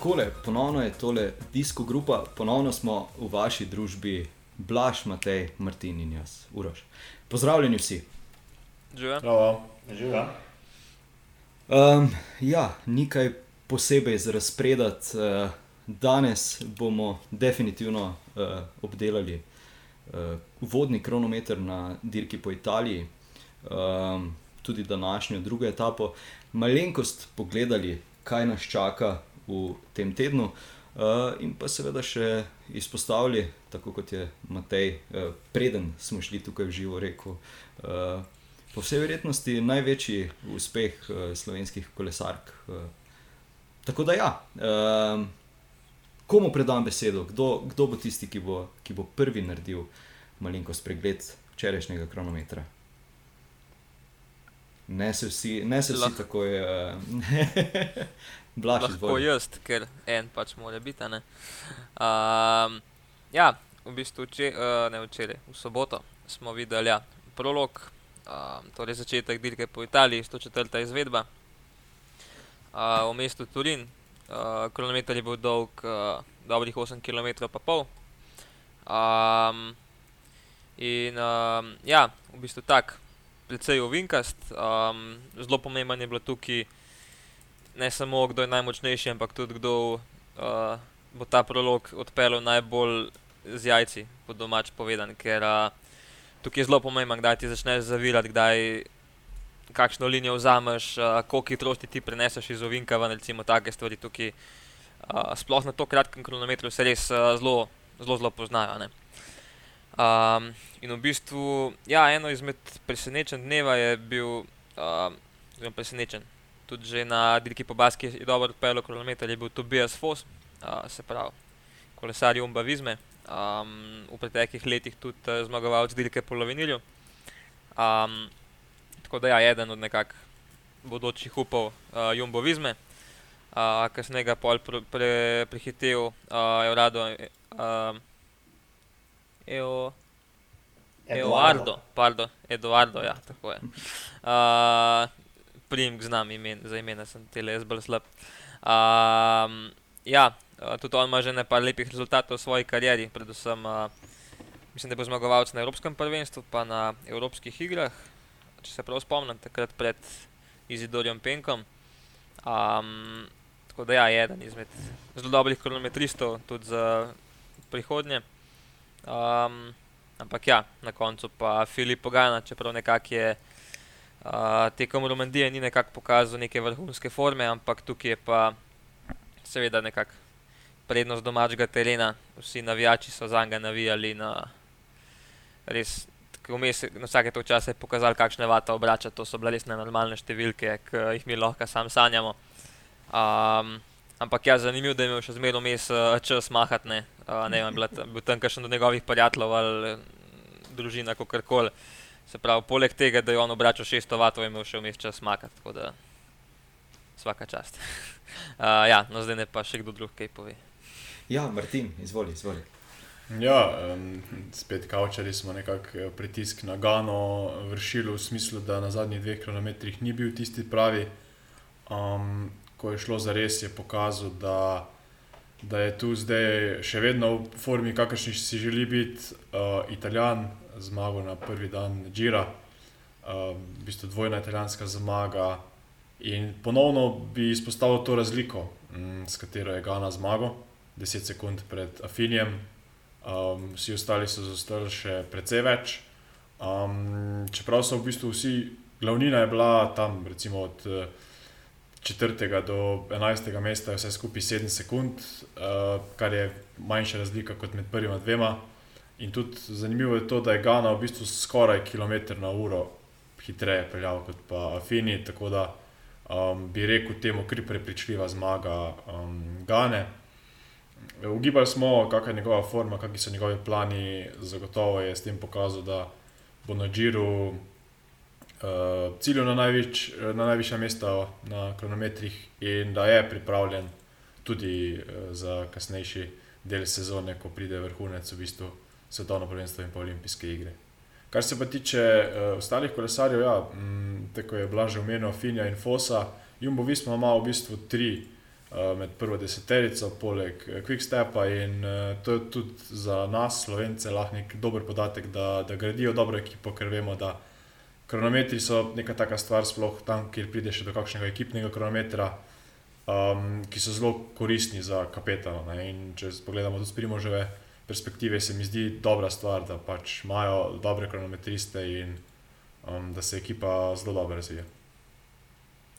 Takole, ponovno je tole disko grupa, ponovno smo v vaši družbi, Blaž, Matej, Martin in jaz, Uroš. Pozdravljeni vsi. Živijo. Živijo. Um, ja, nekaj posebej za razpredati. Uh, danes bomo definitivno uh, obdelali uh, vodni kronometer na dirki po Italiji, um, tudi današnjo drugo etapo, malenkost pogledali, kaj nas čaka v tem tednu. Uh, in pa seveda še izpostavili, tako kot je Matej, uh, preden smo šli tukaj v živo, rekel, uh, po vsej verjetnosti največji uspeh uh, slovenskih kolesark. Uh, tako da, ja, uh, komu predam besedo, kdo, kdo bo tisti, ki bo, ki bo prvi naredil malenkost pregled včerajšnjega kronometra. Ne se vsi, ne se vsi Lahko- tako je. Blaž, Lahko izvoli. jaz, ker en pač mora biti. Um, ja, v bistvu če, uh, ne včeraj, v soboto smo videli ja, prolog, um, torej začetek dirke po Italiji, 104. izvedba. Uh, v mestu Turin, uh, kronometer je bil dolg uh, dobrih 8 km. Pa pol. Um, in um, ja, v bistvu tak, precej ovinkast. Um, zelo pomemben je bilo tukaj ne samo kdo je najmočnejši, ampak tudi kdo uh, bo ta prolog odpeljal najbolj z jajci, po domač povedan. Ker uh, tukaj je zelo pomembno, kdaj ti začneš zavirati, kdaj kakšno linijo vzameš, uh, koliko hitrosti ti preneseš iz ovinka ven, recimo take stvari tukaj. Uh, sploh na to kratkem kronometru se res uh, zelo, zelo, poznajo. ne. Um, in v bistvu, ja, eno izmed presenečenj dneva je bil, um, zelo presenečen, tudi že na dirki po Baski je dobro odpeljal kronometer, je bil Tobias Foss, uh, se pravi, kolesar Jumba Vizme, um, v preteklih letih tudi uh, zmagovalec dirke po Lovenilju. Um, tako da ja, eden od nekak bodočih upov uh, Jumbo Vizme, uh, kasneje ga pol pre, pre, prehitel uh, Eurado. Uh, Eo, Eduardo, pardon, Eduardo, ja, tako je. Uh, Primek znam imen, za imena sem tele jaz bolj slab. Um, ja, tudi on ima že nekaj lepih rezultatov v svoji karieri, predvsem uh, mislim, da bo zmagovalec na Evropskem prvenstvu, pa na Evropskih igrah, če se prav spomnim, takrat pred Izidorjem Penkom. Um, tako da ja, je eden izmed zelo dobrih kronometristov tudi za prihodnje. Um, ampak ja, na koncu pa Filip Pogana, čeprav nekako je uh, tekom Romandije ni nekako pokazal neke vrhunske forme, ampak tukaj je pa seveda nekako prednost domačega terena. Vsi navijači so za njega navijali na res. Vmes, na vsake to čase je pokazal, kakšne vata obrača. To so bile res nenormalne številke, ki jih mi lahko sam sanjamo. Um, ampak ja, zanimivo, da je imel še zmeraj vmes uh, čas mahati. Ne, uh, ne vem, bil tam kakšen od njegovih prijateljev ali mm, družina, kako koli. Se pravi, poleg tega, da je on obračal 600 vatov, je imel še vmes čas makati. Tako da vsaka čast. uh, ja, no zdaj ne pa še kdo drug kaj pove. Ja, Martin, izvoli, izvoli. Ja, um, spet kavčali smo nekako eh, pritisk na Gano vršili v smislu, da na zadnjih dveh kilometrih ni bil tisti pravi. Um, ko je šlo za res, je pokazal, da, da je tu zdaj še vedno v formi, kakršni si želi biti uh, Italijan, zmagal na prvi dan Džira, uh, v bistvu dvojna italijanska zmaga. In ponovno bi izpostavil to razliko, mm, s katero je Gana zmagal, 10 sekund pred Afinijem, um, vsi ostali so zaostali še precej več. Um, čeprav so v bistvu vsi, glavnina je bila tam, recimo od eh, četrtega do enajstega mesta, je vse skupaj 7 sekund, uh, kar je manjša razlika kot med prvima dvema. In tudi zanimivo je to, da je Gana v bistvu skoraj kilometr na uro hitreje peljal kot pa Afini, tako da um, bi rekel temu kar prepričljiva zmaga um, Gane. Ugibali smo, kakšna je njegova forma, kakšni so njegovi plani. Zagotovo je s tem pokazal, da bo na Džiru uh, ciljal na, največ, na najvišja mesta na kronometrih in da je pripravljen tudi uh, za kasnejši del sezone, ko pride vrhunec, v bistvu svetovno prvenstvo in pa olimpijske igre. Kar se pa tiče uh, ostalih kolesarjev, ja, m, tako je Blaž omenil Finja in Fosa, Jumbo Visma ima v bistvu tri uh, med prvo deseterico, poleg Quickstepa. In uh, to je tudi za nas, slovence, lahko nek dober podatek, da, da gradijo dobro ekipo, ker vemo, da kronometri so neka taka stvar, sploh tam, kjer prideš do kakšnega ekipnega kronometra. Um, ki so zelo koristni za kapetana. In če pogledamo tudi primoževe perspektive, se mi zdi dobra stvar, da pač imajo dobre kronometriste in um, da se ekipa zelo dobro razvija.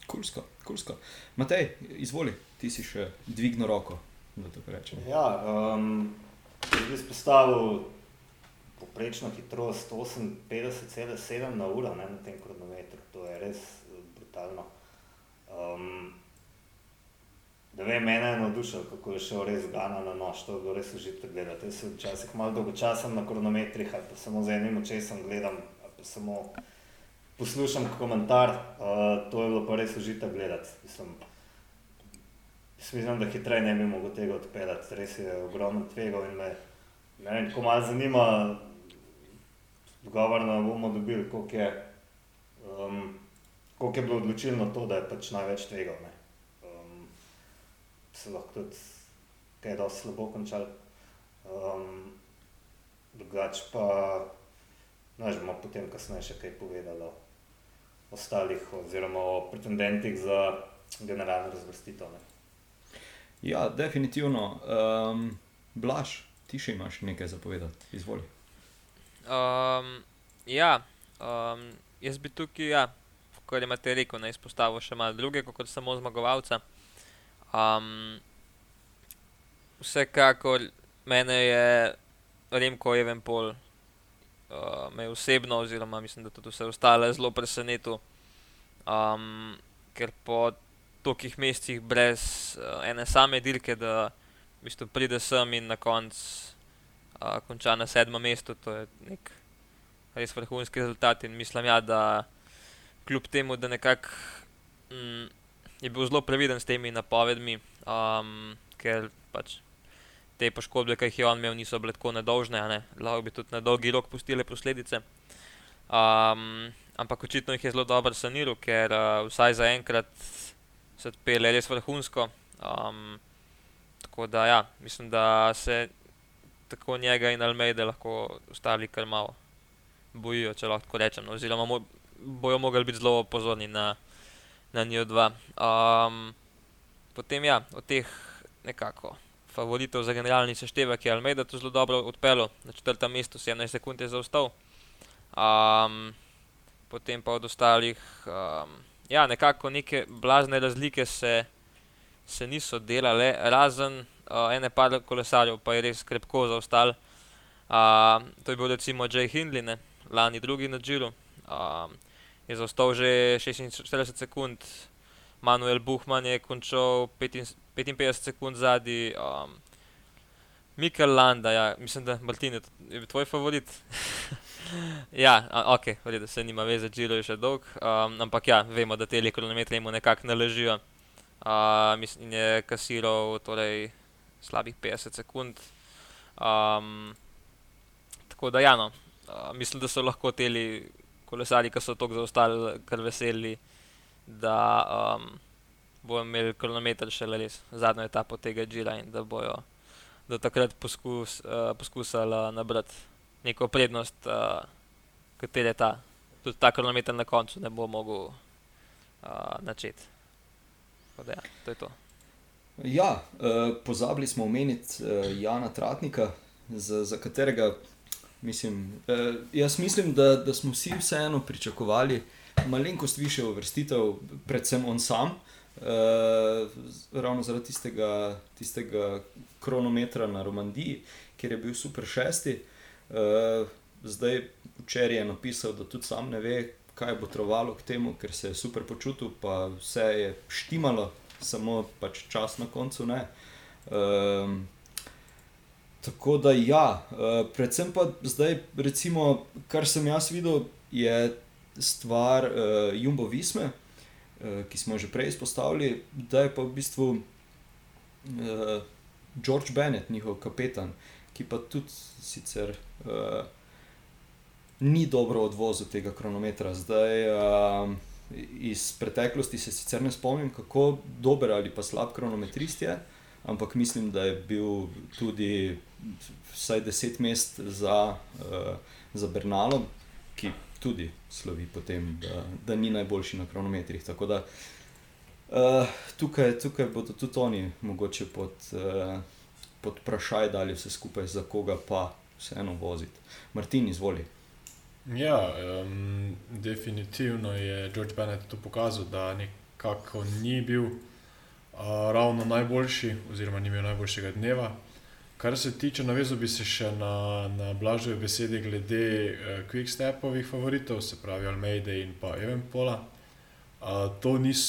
Kursko, kursko. Matej, izvoli, ti si še dvignil roko. Ja, um, če bi izpostavil poprečno hitrost 58,7 na uro ne, na tem kronometru, to je res brutalno. Um, da vem, mene je navdušilo, kako je šel res Gana na nož, to je bilo res užitek gledati. Jaz sem včasih malo dolgočasen na kronometrih, ali pa samo z enim očesom gledam, ali pa samo poslušam komentar, uh, to je bilo pa res užitek gledati. Mislim, mislim, da hitreje ne bi mogel tega odpeljati, res je ogromno tvegal in me, ne vem, ko malo zanima, odgovor na bomo dobili, koliko je, um, koliko je bilo odločilno to, da je pač največ tvegal. Ne. Um, se lahko tudi kaj dosti slabo končal. Um, drugače pa, ne vem, potem kasneje še kaj povedalo ostalih, oziroma o pretendentih za generalno razvrstitev. Ja, definitivno. Um, Blaž, ti še imaš nekaj zapovedati, izvoli. Um, ja, um, jaz bi tukaj, ja, kot imate rekel, ne izpostavil še malo druge, kot samo zmagovalca. Um, vsekakor mene je Remko Evenpol uh, me osebno, oziroma mislim, da tudi vse ostale, zelo presenetil. Um, ker po tolikih mesecih brez uh, ene same dirke, da v bistvu pride sem in na koncu uh, konča na sedmem mestu, to je nek res vrhunski rezultat. In mislim, ja, da kljub temu, da nekako mm, je bil zelo previden s temi napovedmi, um, ker pač te poškodbe, ki jih je on imel, niso bile tako nedolžne, ne? lahko bi tudi na dolgi rok pustile posledice. Um, ampak očitno jih je zelo dobro saniral, ker uh, vsaj za enkrat se odpele res vrhunsko. Um, tako da, ja, mislim, da se tako njega in Almeida lahko ostali kar malo bojijo, če lahko rečem. No, oziroma, bojo mogli biti zelo pozorni na, na njih dva. Um, potem, ja, od teh nekako favoritov za generalni seštevek je Almeida to zelo dobro odpeljal, na četrtem mestu 17 sekund je zaostal. Um, potem pa od ostalih, um, ja, nekako neke blazne razlike se, se niso delale, razen uh, ene par kolesarjev, pa je res krepko zaostal. Uh, to je bil recimo Jay Hindley, ne? lani drugi na Džiru. Um, je zaostal že 46 sekund, Manuel Buhman je končal 55 sekund zadnji. Um, Mikel Landa, ja, mislim, da Martin, je, je tvoj favorit. ja, ok, da se nima veze, Džiro je še dolg. Um, ampak ja, vemo, da te kronometre mu nekako ne ležijo. Uh, mislim, je kasiral torej, slabih 50 sekund. Um, tako da, ja, no, uh, mislim, da so lahko te kolesari, ki so tako zaostali, kar veseli, da. Um, bojo imeli kronometer še le res zadnjo etapo tega žira in da bojo do takrat poskus, uh, poskusili nabrati neko prednost, uh, kateri je ta. Tudi ta kronometer na koncu ne bo mogel uh, načeti. Da, ja, to je to. Ja, uh, pozabili smo omeniti uh, Jana Tratnika, za, za katerega mislim, uh, jaz mislim, da, da smo vsi vseeno pričakovali malenkost više uvrstitev, predvsem on sam. Uh, ravno zaradi tistega, tistega kronometra na Romandiji, kjer je bil super šesti. Uh, zdaj, včeraj je napisal, da tudi sam ne ve, kaj bo trovalo k temu, ker se je super počutil, pa vse je štimalo, samo pač čas na koncu ne. Uh, tako da, ja, uh, predvsem pa zdaj, recimo, kar sem jaz videl, je stvar uh, Jumbo Visme. Eh, ki smo že prej izpostavili, da je pa v bistvu uh, George Bennett, njihov kapetan, ki pa tudi sicer uh, ni dobro odvozil tega kronometra. Zdaj, uh, iz preteklosti se sicer ne spomnim, kako dober ali pa slab kronometrist je, ampak mislim, da je bil tudi vsaj deset mest za, uh, za Bernalom, ki tudi slovi po tem, da, da ni najboljši na kronometrih. Da uh, tukaj, tukaj bodo tudi oni mogoče pod, uh, pod vprašaj dali vse skupaj, za koga pa vseeno voziti. Martin, izvoli. Ja, um, definitivno je George Bennett to pokazal, da nekako ni bil uh, ravno najboljši, oziroma ni imel najboljšega dneva. Kar se tiče, navezal bi se še na, na blažje besede glede uh, Quickstepovih favoritov, se pravi Almeida in pa Evenpola. Uh, to nis,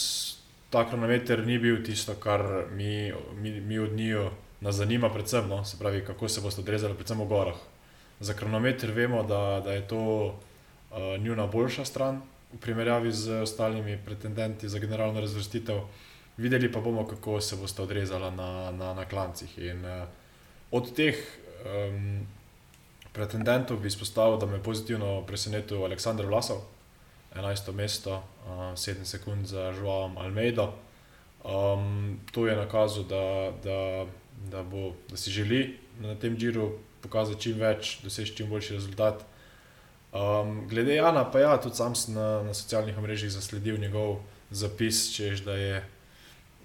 ta kronometer ni bil tisto, kar mi, mi, mi od njiju nas zanima, predvsem, no? se pravi, kako se boste odrezali, predvsem v gorah. Za kronometer vemo, da, da je to uh, njuna boljša stran v primerjavi z ostalimi pretendenti za generalno razvrstitev. Videli pa bomo, kako se boste odrezali na, na, na klancih. In, uh, od teh um, pretendentov bi izpostavil, da me je pozitivno presenetil Aleksandr Vlasov, 11. mesto, uh, 7 sekund za Žuavom Almeido. Um, to je nakazal, da, da, da, bo, da si želi na tem džiru pokazati čim več, doseči čim boljši rezultat. Um, glede Jana, pa ja, tudi sam sem na, na socialnih mrežah zasledil njegov zapis, češ da je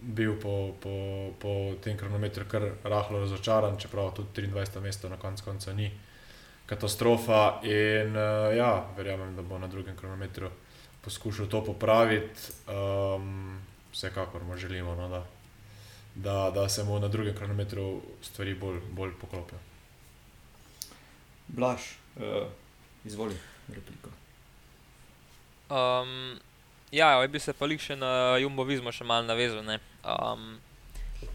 bil po, po, po tem kronometru kar rahlo razočaran, čeprav tudi 23. mesto na koncu konca ni katastrofa. In uh, ja, verjamem, da bo na drugem kronometru poskušal to popraviti. Um, vsekakor mu želimo, no, da, da, da se mu na drugem kronometru stvari bolj, bolj poklopijo. Blaž, uh, izvoli repliko. Um, ja, bi se pa še na Jumbovizmo še malo navezal. Um,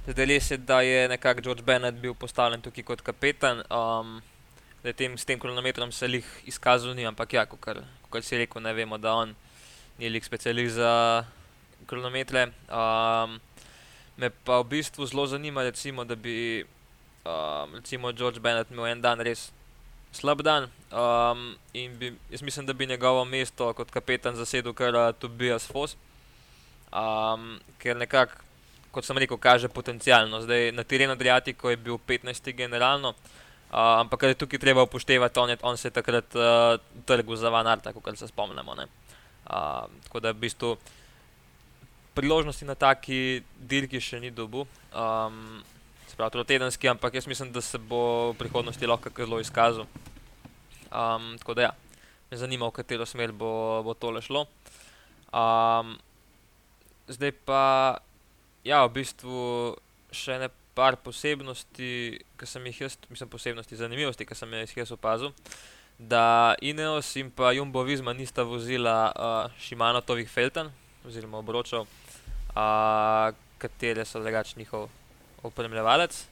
zdaj res je, da je nekako George Bennett bil postavljen tukaj kot kapetan. Um, tem, s tem kronometrom se jih izkazal ni, ampak ja, kot si rekel, ne vemo, da on ni lik specialist za kronometre. Um, me pa v bistvu zelo zanima, recimo, da bi um, recimo George Bennett imel en dan res slab dan. Um, in bi, jaz mislim, da bi njegovo mesto kot kapetan zasedel kar uh, Tobias Foss, um, ker nekako, kot sem rekel, kaže potencialno. Zdaj na terenu Adriatiko je bil 15. generalno, uh, ampak je tukaj treba upoštevati, on, je, on se je takrat uh, trgal za Van Arta, kot se spomnimo. Uh, tako da v bistvu priložnosti na taki dirki še ni dobu. Um, pravi, tedenski, ampak jaz mislim, da se bo v prihodnosti lahko zelo izkazal. Um, tako da, ja, me zanima, v katero smer bo, bo tole šlo. Um, zdaj pa, ja, v bistvu še ne par posebnosti, ki sem jih jaz, mislim, posebnosti, zanimivosti, ki sem jih jaz opazil. Da Ineos in pa Jumbo Visma nista vozila uh, Šimanotovih Felten, oziroma obročev, uh, katere so drugačni njihov opremljevalec,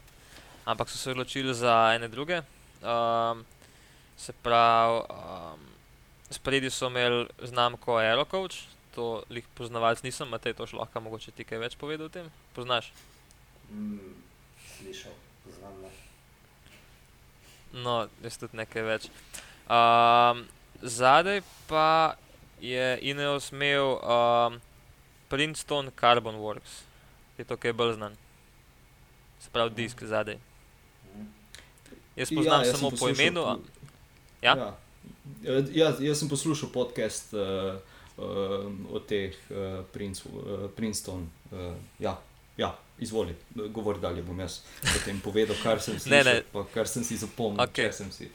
ampak so se odločili za ene druge. Um, se pravi, um, spredi so imeli znamko Aerocoach, to jih poznavalc nisem, Matej, to lahko mogoče ti kaj več povedal o tem. Poznaš? Mm, slišal, poznam. Ne. No, jaz tudi nekaj več. Um, zadaj pa je Ineos imel um, Princeton Carbon Works, je to kaj bolj znan se pravi, disk zadaj. Jaz poznam ja, jaz samo po imenu. A... Ja? Ja. Ja, jaz sem poslušal podcast uh, uh, o teh uh, Prince, uh, Princeton. Uh, ja, ja, izvoli, govori dalje. Bom jaz potem povedal, kar sem si, ne, ne. Pa, kar sem si zapomnil. Okay. Sem si.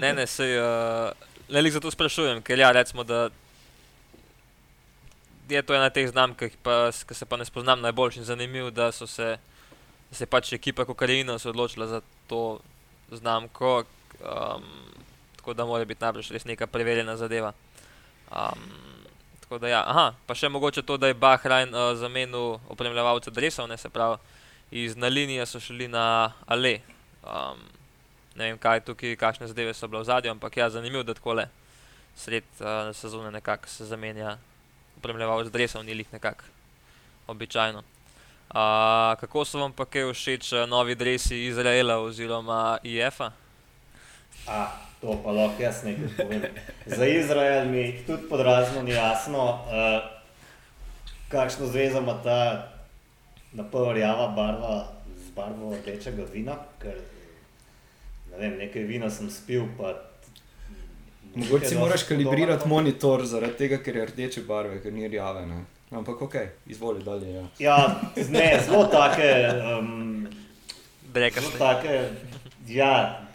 ne, ne, se, uh, le zato sprašujem, ker ja, recimo, da je to ena teh znamk, ki se pa ne spoznam najbolj in zanimiv, da so se se je pač ekipa Kokarina odločila za to znamko, um, tako da mora biti najbrž res neka preverjena zadeva. Um, tako da, ja. Aha, pa še mogoče to, da je Bahrajn uh, zamenil opremljevalce Dresov, ne se pravi, iz na linije so šli na Ale. Um, ne vem, kaj tukaj, kakšne zadeve so bile v zadju, ampak ja, zanimivo, da tako le sred uh, sezone nekako se zamenja opremljevalce Dresov, ni jih nekako običajno. Uh, kako so vam pa kaj všeč uh, novi dresi Izraela oziroma IF-a? A, to pa lahko jaz nekaj povem. Za Izrael mi tudi podrazno ni jasno. Uh, kakšno zvezo ima ta napolnjava barva z barvo rdečega vina, ker ne vem, nekaj vina sem spil, pa Mogoče si moraš kalibrirati monitor zaradi tega, ker je rdeče barve, ker ni rjave. Ne? Ampak ok, izvoli dalje. Ja. Ja, ne, zelo take, um, Breka zelo ste. take, ja,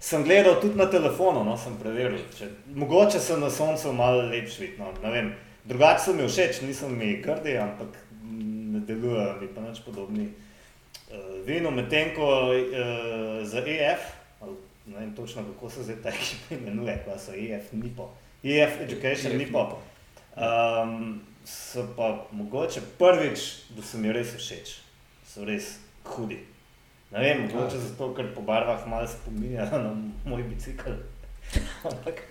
sem gledal tudi na telefonu, no, sem preveril. Če, mogoče sem na soncu malo lepši vid, no. Drugače so mi všeč, niso mi grdi, ampak ne delujejo mi pa nič podobni. Uh, vino, medtem ko uh, za EF, ali ne vem točno kako se zdaj ta ekipa imenuje, kaj so EF, NIPO, EF Education, EF NIPO. Um, so pa mogoče prvič, da so mi res všeč, so res hudi. Ne vem, mogoče zato, ker po barvah malo spominjajo na moj bicikl. Ampak,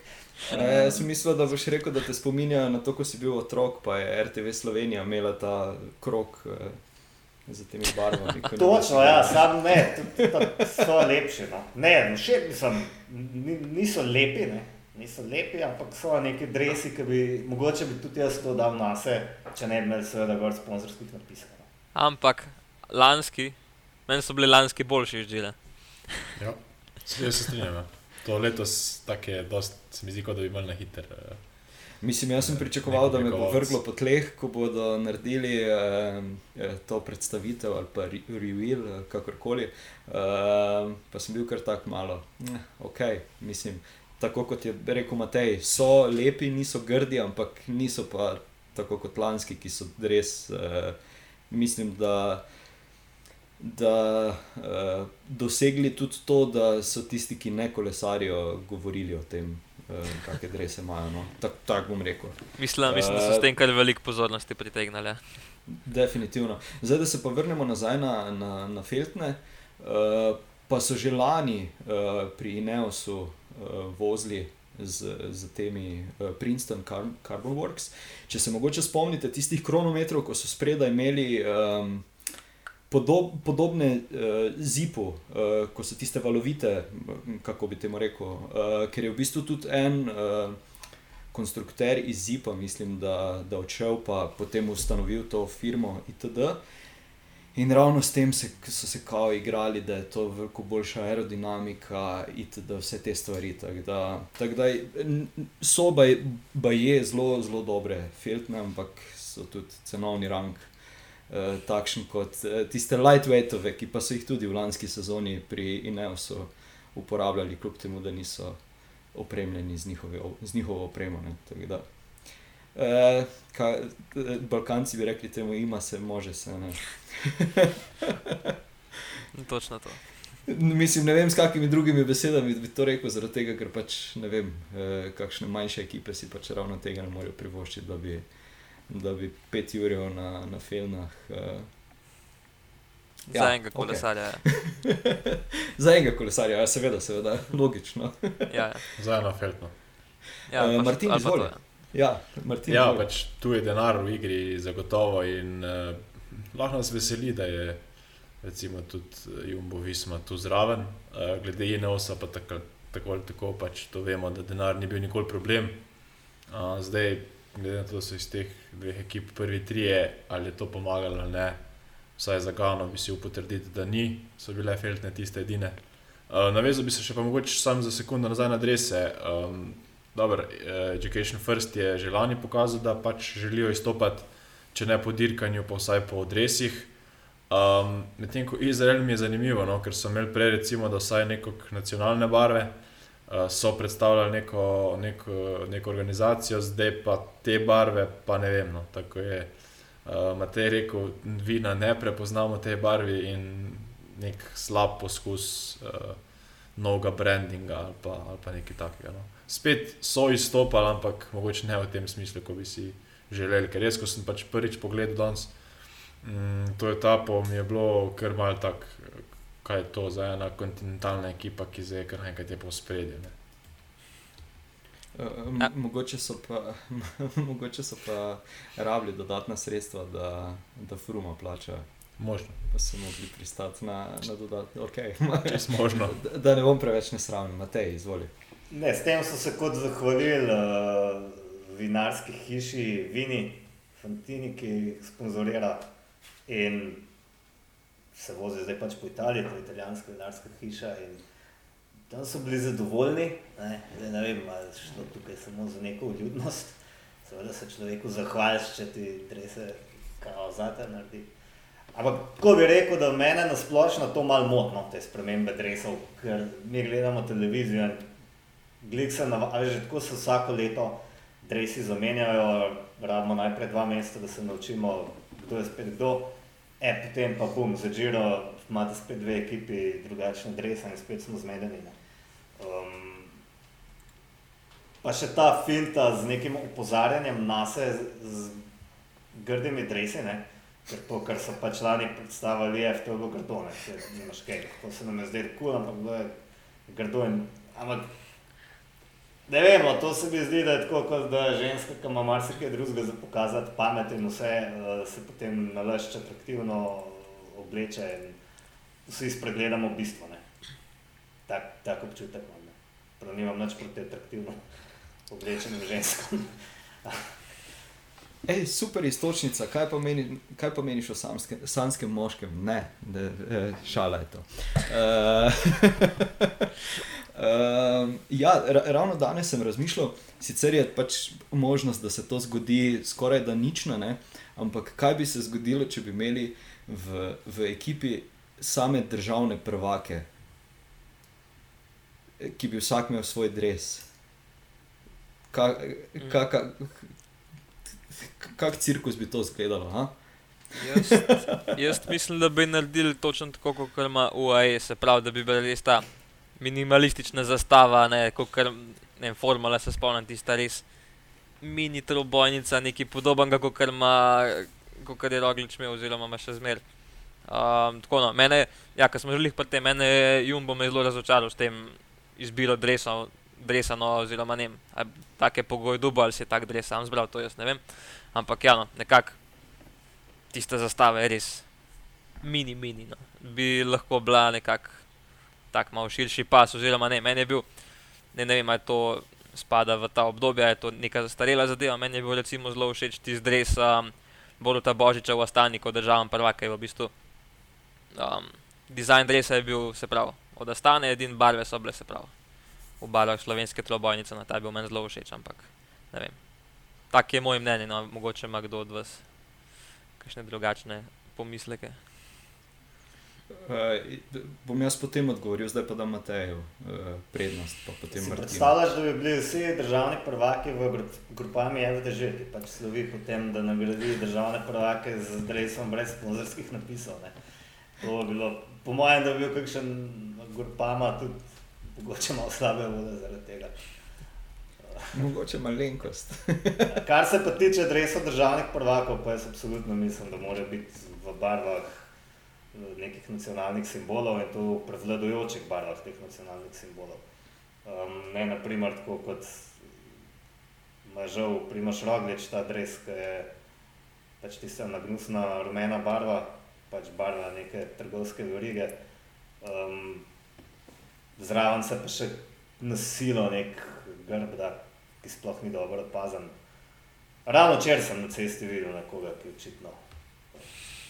E, jaz sem mislil, da boš rekel, da te spominja na to, ko si bil otrok, pa je RTV Slovenija imela ta krok eh, z temi barvami. Točno, ja, sam ne, tudi so lepši. No. Ne, no, še ni- niso lepi, ne. Niso lepi, ampak so neki dresi, ki bi, mogoče bi tudi jaz to dal na se, če ne bi imel seveda gor sponzorskih napisov. No. Ampak lanski, meni so bili lanski boljši žile. Ja, se- strinjam. Ja. To letos tako je, dost, se mi zdi, kot da bi imeli na hiter. eh, Mislim, jaz sem pričakoval, da me bo vrglo po tleh, ko bodo naredili eh, eh, to predstavitev ali pa re reveal, eh, kakorkoli. Eh, pa sem bil kar tako malo. Eh, ok, mislim, tako kot je rekel Matej, so lepi, niso grdi, ampak niso pa tako kot lanski, ki so res, eh, mislim, da. Da uh, dosegli tudi to, da so tisti, ki ne kolesarijo, govorili o tem, uh, kakšne drese imajo. No. Tako tak bom rekel. Mislim, mislim, da so s tem kar veliko pozornosti pritegnili. Definitivno. Zdaj, da se pa vrnemo nazaj na, na, na Feltne. Uh, pa so že lani uh, pri Ineosu uh, vozili z, z temi uh, Princeton Car Carbon Works. Če se mogoče spomnite tistih kronometrov, ko so spredaj imeli. Um, Podob, podobne uh, zipu, uh, ko so tiste valovite, kako bi temu rekel, uh, ker je v bistvu tudi en uh, konstrukter iz Zipa, mislim, da, da odšel, pa potem ustanovil to firmo itd. In ravno s tem se, so se kao igrali, da je to veliko boljša aerodinamika itd. vse te stvari. Tako da, tak da so baj- baje zelo, zelo dobre feltne, ampak so tudi cenovni rang. Uh, takšen kot uh, tiste lightweightove, ki pa so jih tudi v lanski sezoni pri Ineosu uporabljali, kljub temu, da niso opremljeni z, njihove, z njihovo opremo. ne, Uh, ka, eh, Balkanci bi rekli temu, ima se, može se. Ne. Točno to. Mislim, ne vem, s kakimi drugimi besedami bi to rekel, zaradi tega, ker pač ne vem, eh, kakšne manjše ekipe si pač ravno tega ne morejo privoščiti, da bi, da bi pet ur na, na filmah. Eh, Ja, Za enega kolesarja. ja. za enega kolesarja, ja, seveda, seveda, logično. Ja, ja. Za eno feltno. ja, Eh, pač- Martin, pa to, izvoli. ja. Ja, Martin, Ja, pač tu je denar v igri, zagotovo. In uh, lahko nas veseli, da je recimo tudi eh, Jumbo Visma tu zraven. Uh, glede Ineosa, pa tako, tako ali tako, pač to vemo, da denar ni bil nikoli problem. Uh, zdaj, glede na to, da so iz teh dveh ekip prvi trije, ali je to pomagalo ali ne, vsaj za Gano bi si upal trditi, da ni, so bile feltne tiste edine. Uh, navezal bi se še pa mogoče sam za sekundo nazaj na drese. Um, Dobar, Education First je že lani pokazal, da pač želijo izstopati, če ne po dirkanju, pa vsaj po odresih. Um, Medtem ko Izrael mi je zanimivo, no, ker so imeli prej, recimo, da vsaj neko nacionalne barve, uh, so predstavljali neko, neko, neko organizacijo, zdaj pa te barve, pa ne vem. No, tako je uh, Matej rekel, vina ne prepoznamo te barvi in nek slab poskus uh, novega brandinga ali pa, ali pa nekaj takega. No. Spet so izstopali, ampak mogoče ne v tem smislu, kot bi si želeli. Ker res, ko sem pač prvič pogledal danes, mm, to etapo mi je bilo kar mal tak, kaj je to za ena kontinentalna ekipa, ki zdaj kar nekaj je po spredju. Ne. M- Ja. Mogoče so pa, mogoče so pa rabili dodatna sredstva, da, da Fruma plača, Možno, pa so mogli pristati na, na dodatne. Okay. čisto možno. Da- da ne bom preveč nesraven, Matej, izvoli. Ne, s tem so se kot zahvalili uh, vinarski hiši Vini, Fantini, ki jih sponzorira in se vozi zdaj pač po Italiji, to je italijanska vinarska hiša. Tam so bili zadovoljni, ne, zdaj ne vem, ali je šlo tukaj samo za neko ljudnost. Seveda se človeku zahvališ, če ti drese kao zate naredi. Ampak tako bi rekel, da mene nasplošno to malo motno, te spremembe dresov, ker mi gledamo televizijo in glik se navadi, že tako se vsako leto dresi zamenjajo, rabimo najprej dva meseca, da se naučimo, kdo je spet kdo. E, potem pa bom za Giro, imate spet dve ekipi, drugačne drese in spet smo zmedeni. Um, pa še ta finta z nekim opozarjanjem na se, z, z grdimi dresi, ne? ker to, kar so pač lani predstavili, je to bilo grdo, ne, nimaš kaj, to se nam je zdelo kul, cool, ampak bilo je grdo in, ampak Ne vemo, to se mi zdi, da je tako, kot da ženska, ki ima marsikaj drugega za pokazati, pamet in vse, uh, se potem nalašča atraktivno obleče in vsi spregledamo bistvo. Tak, tak občutek imam. Prav nimam nič proti atraktivno oblečenim ženskam. Ej, super istočnica, kaj pomeni, kaj pomeniš o samskem, samskem moškem? Ne, de, de, šala je to. Uh, Uh, ja, ravno danes sem razmišljal, sicer je pač možnost, da se to zgodi skoraj da nično, ne? ampak kaj bi se zgodilo, če bi imeli v, v ekipi same državne prvake, ki bi vsak imel svoj dres. Kak, kak, kak cirkus bi to izgledalo? Jaz, jaz mislim, da bi naredili točno tako, kot ima UAE, se pravi, da bi bil res ta minimalistična zastava, ne, kot ne, formula se spomnim, tista res mini trobojnica, nekaj podobnega, kot ima, kot je Roglič imel, oziroma ima še zmer. Um, tako no, mene, ja, ko smo želeli pri tem, mene je Jumbo me zelo razočaral s tem izbiro dresov, dresano, oziroma ne vem, take pogoje dubo ali si tak dres sam zbral, to jaz ne vem. Ampak ja, no, nekako tista zastava je res mini, mini, no. bi lahko bila nekako tako malo širši pas. Oziroma, ne, meni je bil, ne, ne vem, ali to spada v ta obdobje, ali je to neka zastarela zadeva. Meni je bil recimo zelo všeč ti zdres um, Boruta Božiča v Astani, kot državam prvaka je v bistvu. Um, dizajn dresa je bil, se pravi, od Astane, edin barve so bile, se pravi, v barvah slovenske trobojnice, na ta je bil meni zelo všeč, ampak ne vem. Tak je moj mnenje, no, mogoče ima kdo od vas kakšne drugačne pomisleke. Uh, bom jaz potem odgovoril, zdaj pa da imate uh, prednost. Predstavljaš, da bi bili vsi državni prvaki v grupami FDŽ, ki pač slovi po tem, da nagradi državne prvake z drevesom brez sponzorskih napisov. Ne. To bi bilo, po mojem, da bi bil kakšen grupama tudi mogoče malo slabe vode zaradi tega. Mogoče malenkost. Kar se pa tiče drevesa državnih prvakov, pa jaz absolutno mislim, da mora biti v barvah nekih nacionalnih simbolov in to prevladujočih barvah teh nacionalnih simbolov. Um, ne naprimer tako kot ima žal Primoš Roglič ta dres, ki je pač tista nagnusna rumena barva, pač barva neke trgovske verige. Um, zraven se pa še nasilo nek grb, da, ki sploh ni dobro opazen. Ravno včeraj sem na cesti videl nekoga, ki očitno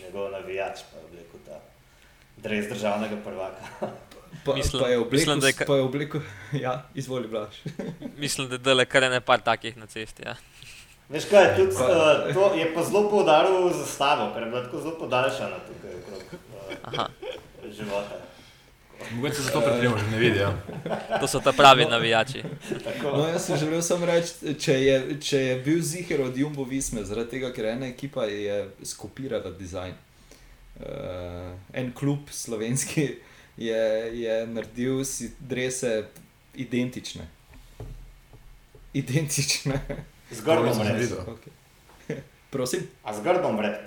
njegov navijač, pa je oblekel ta dres državnega prvaka. Pa, mislim, pa je oblekel, mislim, pa je oblekel, ja, izvoli, blaž. mislim, da je kar ne par takih na cesti. Ja. Veš kaj, tudi, uh, to je pa zelo poudaril zastavo, ker je bila tako zelo podaljšana tukaj okrog uh, života. Mogoče se zato predvsem že ne vidi. Ja. To so ta pravi navijači. No, jaz sem želel samo reči, če je, če je bil ziger od Jumbo Visme, zaradi tega, ker ena ekipa je skopirala dizajn. Uh, en klub slovenski je, je naredil si drese identične. Identične. Z grbom vred. Okay. Prosim. A z grbom vred?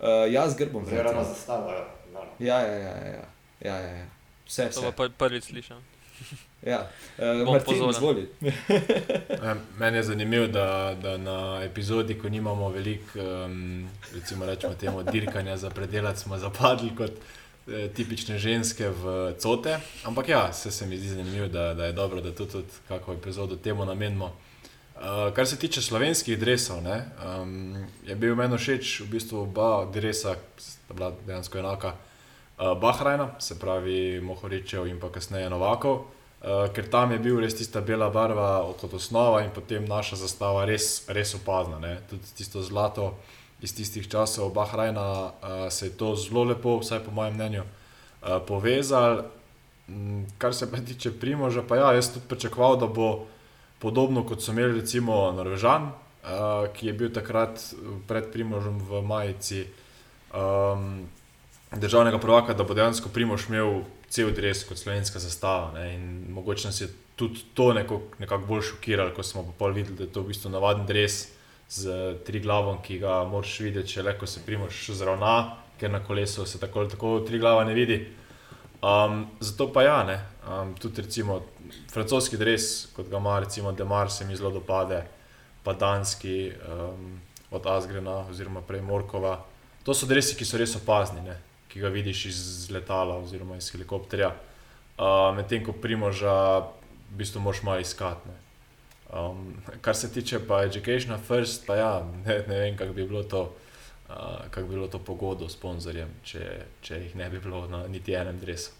Uh, ja, z grbom vred. Oziroma zastavo, ja. Ja, ja, ja, ja. Ja, ja, ja. Vse, vse. To pa prvič slišim. Ja, uh, Martin, izvoli. Meni je zanimivo, da, da na epizodi, ko nimamo veliko, um, recimo, rečemo temu, dirkanja za predelati, smo zapadli kot eh, tipične ženske v cote. Ampak ja, se, se mi zdi zanimivo, da, da je dobro, da tudi, tudi kako epizodo temu namenimo. Uh, kar se tiče slovenskih drevesov, um, je bil meni všeč v bistvu oba drevesa, sta bila dejansko enaka. Uh, Bahrajna, se pravi Mohoričev in pa kasneje Novakov, uh, ker tam je bil res tista bela barva kot osnova in potem naša zastava res, res opazna. Ne? Tudi tisto zlato iz tistih časov Bahrajna uh, se je to zelo lepo, vsaj po mojem mnenju, uh, povezal. Um, kar se pa tiče Primoža, pa ja, jaz tudi pričakoval, da bo podobno kot so imeli recimo Norvežan, uh, ki je bil takrat pred Primožem v majici um, državnega prvaka, da bo dejansko Primož imel cel dres kot slovenska zastava. Ne? In mogoče nas je tudi to nekako nekak bolj šokiralo, ko smo pa videli, da je to v bistvu navaden dres z tri glavom, ki ga moraš videti, če le ko se Primož zravna, ker na kolesu se tako ali tako tri glava ne vidi. Um, zato pa ja, ne, um, tudi recimo francoski dres, kot ga ima recimo Demar, se mi zelo dopade, pa danski um, od Asgrena oziroma prej Morkova. To so dresi, ki so res opazni, ne? Ki ga vidiš iz letala oziroma iz helikopterja. Uh, Medtem ko primoža, v bistvu moš malo iskati. Um, kar se tiče pa Education First, pa ja, ne, ne vem, kako bi bilo to. Uh, kako bi bilo to pogodbo s sponzorjem, če, če jih ne bi bilo na niti enem dresu.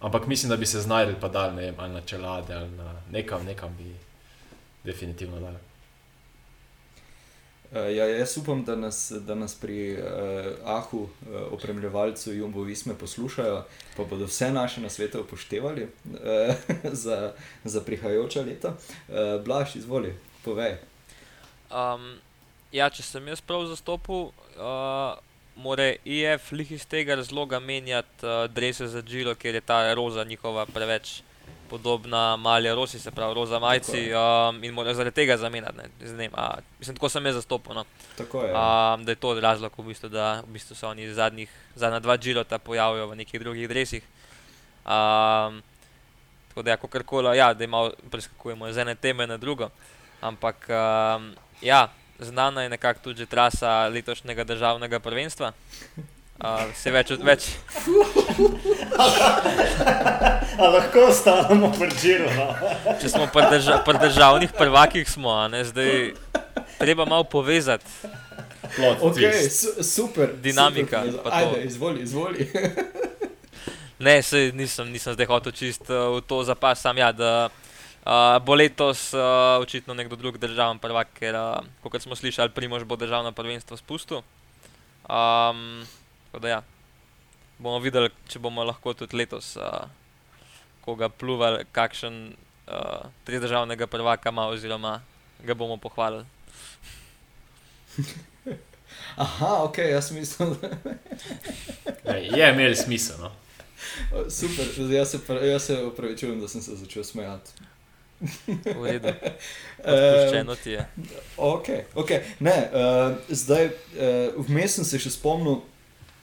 Ampak mislim, da bi se znašli pa dal, ne vem, ali na čelade ali na nekam, nekam bi definitivno dal. Uh, ja, jaz upam, da nas, da nas pri uh, Ahu, uh, opremljevalcu Jumbo Visme, poslušajo, pa bodo vse naše nasvete upoštevali uh, za, za prihajajoča leta. Uh, Blaž, izvoli, povej. Um, ja, če sem jaz prav zastopil, uh, mora IF lih iz tega razloga menjati uh, drese za Džiro, ker je ta roza njihova preveč podobna mali rosi, se pravi roza majci um, in mora zaradi tega zamenjati. Mislim, tako sem jaz zastopil. No. Je. Um, da je to razlog, v bistvu, da v bistvu se oni zadnjih, zadnja dva Džirota pojavijo v nekih drugih dresih. Um, tako da, ja, kakorkoli, ja, da malo preskakujemo iz ene teme na drugo. Ampak, um, ja, znana je nekako tudi trasa letošnjega državnega prvenstva. Uh, se več od več. lahko ostanemo Džiru. No? Če smo pri drža državnih prvakih, smo, ne, zdaj treba malo povezati. Okay, su super. Dinamika. Super. Ajde, izvoli, izvoli. ne, se, nisem, nisem zdaj hotel čist uh, v to zapasam. Ja, Uh, bo letos uh, očitno nekdo drug državni prvak, ker, uh, kot smo slišali, Primož bo državno prvenstvo spustil. Um, da ja, bomo videli, če bomo lahko tudi letos uh, koga pluvali, kakšen uh, tri državnega prvaka ima, oziroma ga bomo pohvalili. Aha, ok, jaz mislim, je imel smisel. No? Super, jaz se upravičujem, da sem se začel smejati. V redu. Odpuščeno ti je. Okay, okay. Ne, uh, zdaj, uh, vmes sem se še spomnil,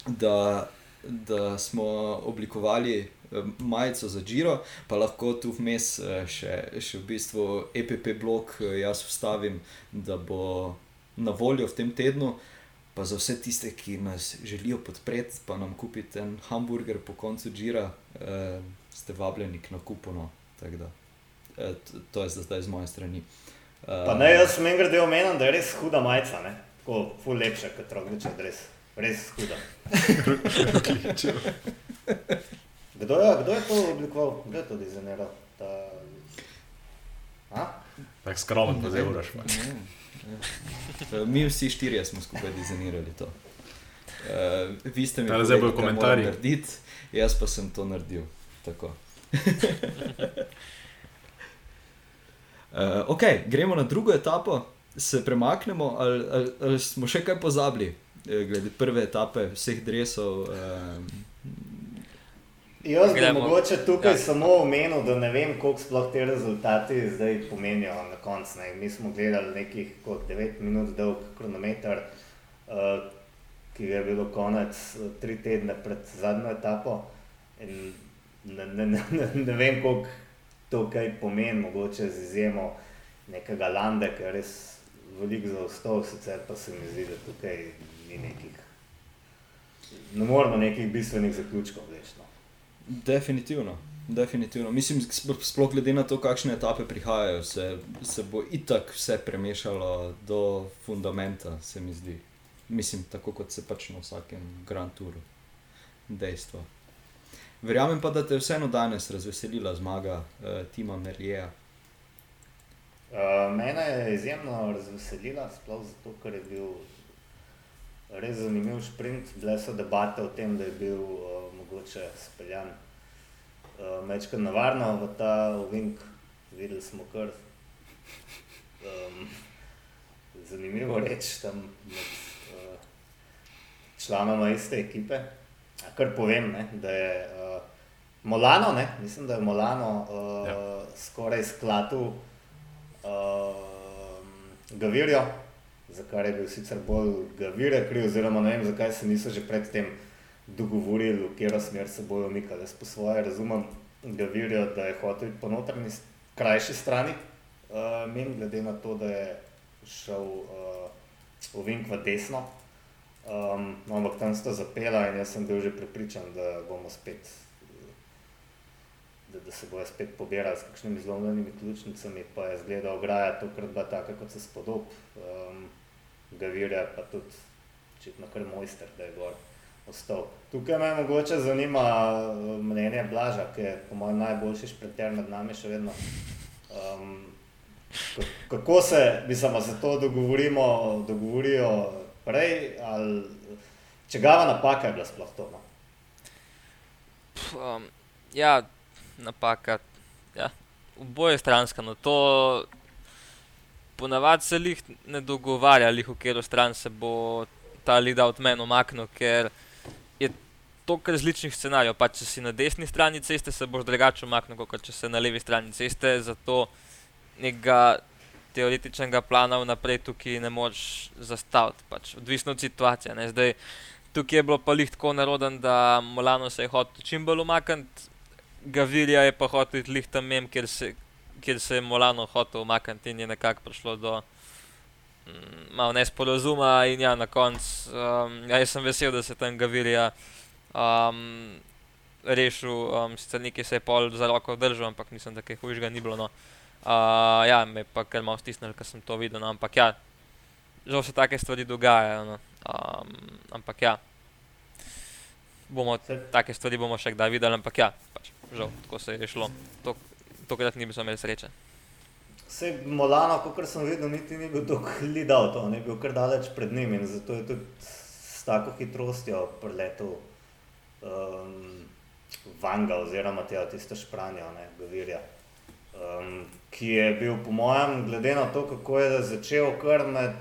da, da smo oblikovali uh, majico za Giro, pa lahko tu vmes uh, še, še v bistvu EPP blok uh, jaz vstavim, da bo na voljo v tem tednu. Pa za vse tiste, ki nas želijo podpreti, pa nam kupiti en hamburger po koncu Gira, uh, ste vabljeni k nakupu. No. E, to je zdaj z moje strani. Uh, ne, jaz sem enkrat omenil, da je res huda majica, ne? tako ful lepša kot rogliče, res, res huda. kdo, je, kdo je to oblikoval, kdo je to dizajniral? Ta... Tako skromen, da zdaj uraš. Mi vsi štirje smo skupaj dizajnirali to. Uh, vi ste mi rekli, da je to narediti, jaz pa sem to naredil. Uh, ok, gremo na drugo etapo, se premaknemo, ali, ali, ali smo še kaj pozabili, eh, glede prve etape, vseh drevesov. Um, Jaz bi mogoče tukaj ja. samo omenil, da ne vem, koliko sploh te rezultati zdaj pomenijo na koncu. Mi smo gledali nekih 9 minut dolg kronometer, uh, ki je bilo konec tri tedne pred zadnjo etapo. Ne, ne, ne, ne, ne vem, koliko to kaj pomeni, mogoče z izjemo nekega landa, ki je res velik za ostov, sicer pa se mi zdi, da tukaj ni nekih, ne moramo nekih bistvenih zaključkov vlečno. Definitivno. Definitivno. Mislim, sploh glede na to, kakšne etape prihajajo, se, se bo itak vse premešalo do fundamenta, se mi zdi. Mislim, tako kot se pač na vsakem Grand Touru. Dejstvo. Verjamem pa, da te je vseeno danes razveselila zmaga uh, Tima Merlija. Uh, mene je izjemno razveselila, sploh zato, ker je bil res zanimiv sprint. Bile so debate o tem, da je bil uh, mogoče speljan uh, mečkar navarno v ta ovink, videli smo kar um, zanimivo reči tam med uh, članoma iste ekipe. Kar povem, ne, da je uh, Molano, ne, mislim, da je Molano uh, ja. skoraj sklatu uh, Gavirjo, za kar je bil sicer bolj Gavire kriv, oziroma ne vem, zakaj se niso že predtem dogovorili, v katero smer se bojo umikali. Jaz po svoje razumem, da virijo, da je hotel iti po notranji, krajši strani, uh, men, glede na to, da je šel uh, v Vink v desno. Um, no, ampak tam sta zapela in jaz sem bil že pripričan, da bomo spet. Da, da se bojo spet pobirali s kakšnimi zlomljenimi ključnicami, pa je zgleda ograja tokrat bila taka, kot se spodob. Um, Gavirja pa tudi, očitno kar mojster, da je gor ostal. Tukaj me mogoče zanima eh, mnenje Blaža, ki je po mojem najboljši šprinter med nami še vedno. Um, kako se, mislim, se to dogovorimo, dogovorijo prej, ali čigava napaka je bila sploh to? No? Um, ja, napaka. Ja. Oboje stranska, no to ponavadi se jih ne dogovarja, v katero stran se bo ta lida od meni omaknil, ker toliko različnih scenarijev. Pa, če si na desni strani ceste, se boš drugače umaknil, kot če si na levi strani ceste. Zato nekega teoretičnega plana vnaprej tukaj ne moreš zastaviti, pač, odvisno od situacije. Ne. Zdaj, tukaj je bilo pa lih tako naroden, da Molano se je hotel čim bolj umakniti, Gavirija je pa hotel lih tam mem, kjer se, kjer se je Molano hotel umakniti in je nekako prišlo do. Mm, malo nesporazuma, in ja, na koncu, um, ja, sem vesel, da se tam Gavirija um, rešil, um, sicer nekaj se je pol za roko držal, ampak mislim, da kaj hujšega ni bilo. No. Uh, ja, me pa kar malo stisnil, ker sem to videl, no. ampak ja, žal se take stvari dogajajo. No. Um, ampak ja, bomo take stvari bomo še kdaj videli, ampak ja, pač, žal, tako se je šlo. To, tokrat ni bil imel sreče. Vse Molano, kot sem videl, niti ni bil tako lidal, to ne bil kar daleč pred njim in zato je tudi s tako hitrostjo preletel um, Vanga oziroma tega tiste špranja, ne, Gavirja, um, ki je bil po mojem, glede na to, kako je začel kar med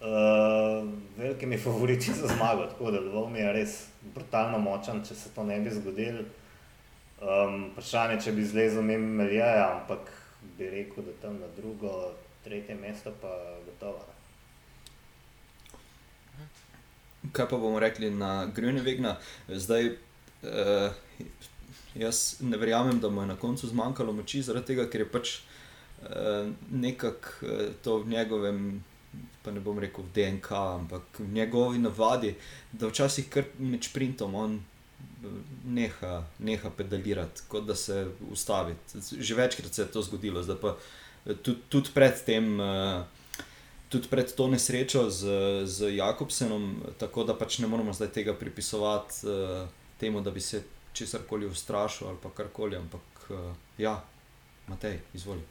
uh, velikimi favoriti za zmago, tako da Lvom je res brutalno močan, če se to ne bi zgodilo. Um, vprašanje, če bi zlezel mimo Meljaja, ampak bi rekel, da tam na drugo, tretje mesto pa gotovo. Ne. kaj pa bomo rekli na Grünewegna. Zdaj, uh, jaz ne verjamem, da mu je na koncu zmanjkalo moči, zaradi tega, ker je pač uh, nekako uh, to v njegovem. Pa ne bom rekel v DNK, ampak v njegovi navadi, da včasih kar med sprintom on neha, neha pedalirati, kot da se ustavi. Že večkrat se je to zgodilo, zdaj pa tudi, tudi pred tem. Uh, tudi pred to nesrečo z, z Jakobsenom, tako da pač ne moramo zdaj tega pripisovati uh, temu, da bi se česar koli ustrašil ali karkoli. Ampak uh, ja, Matej, izvoli.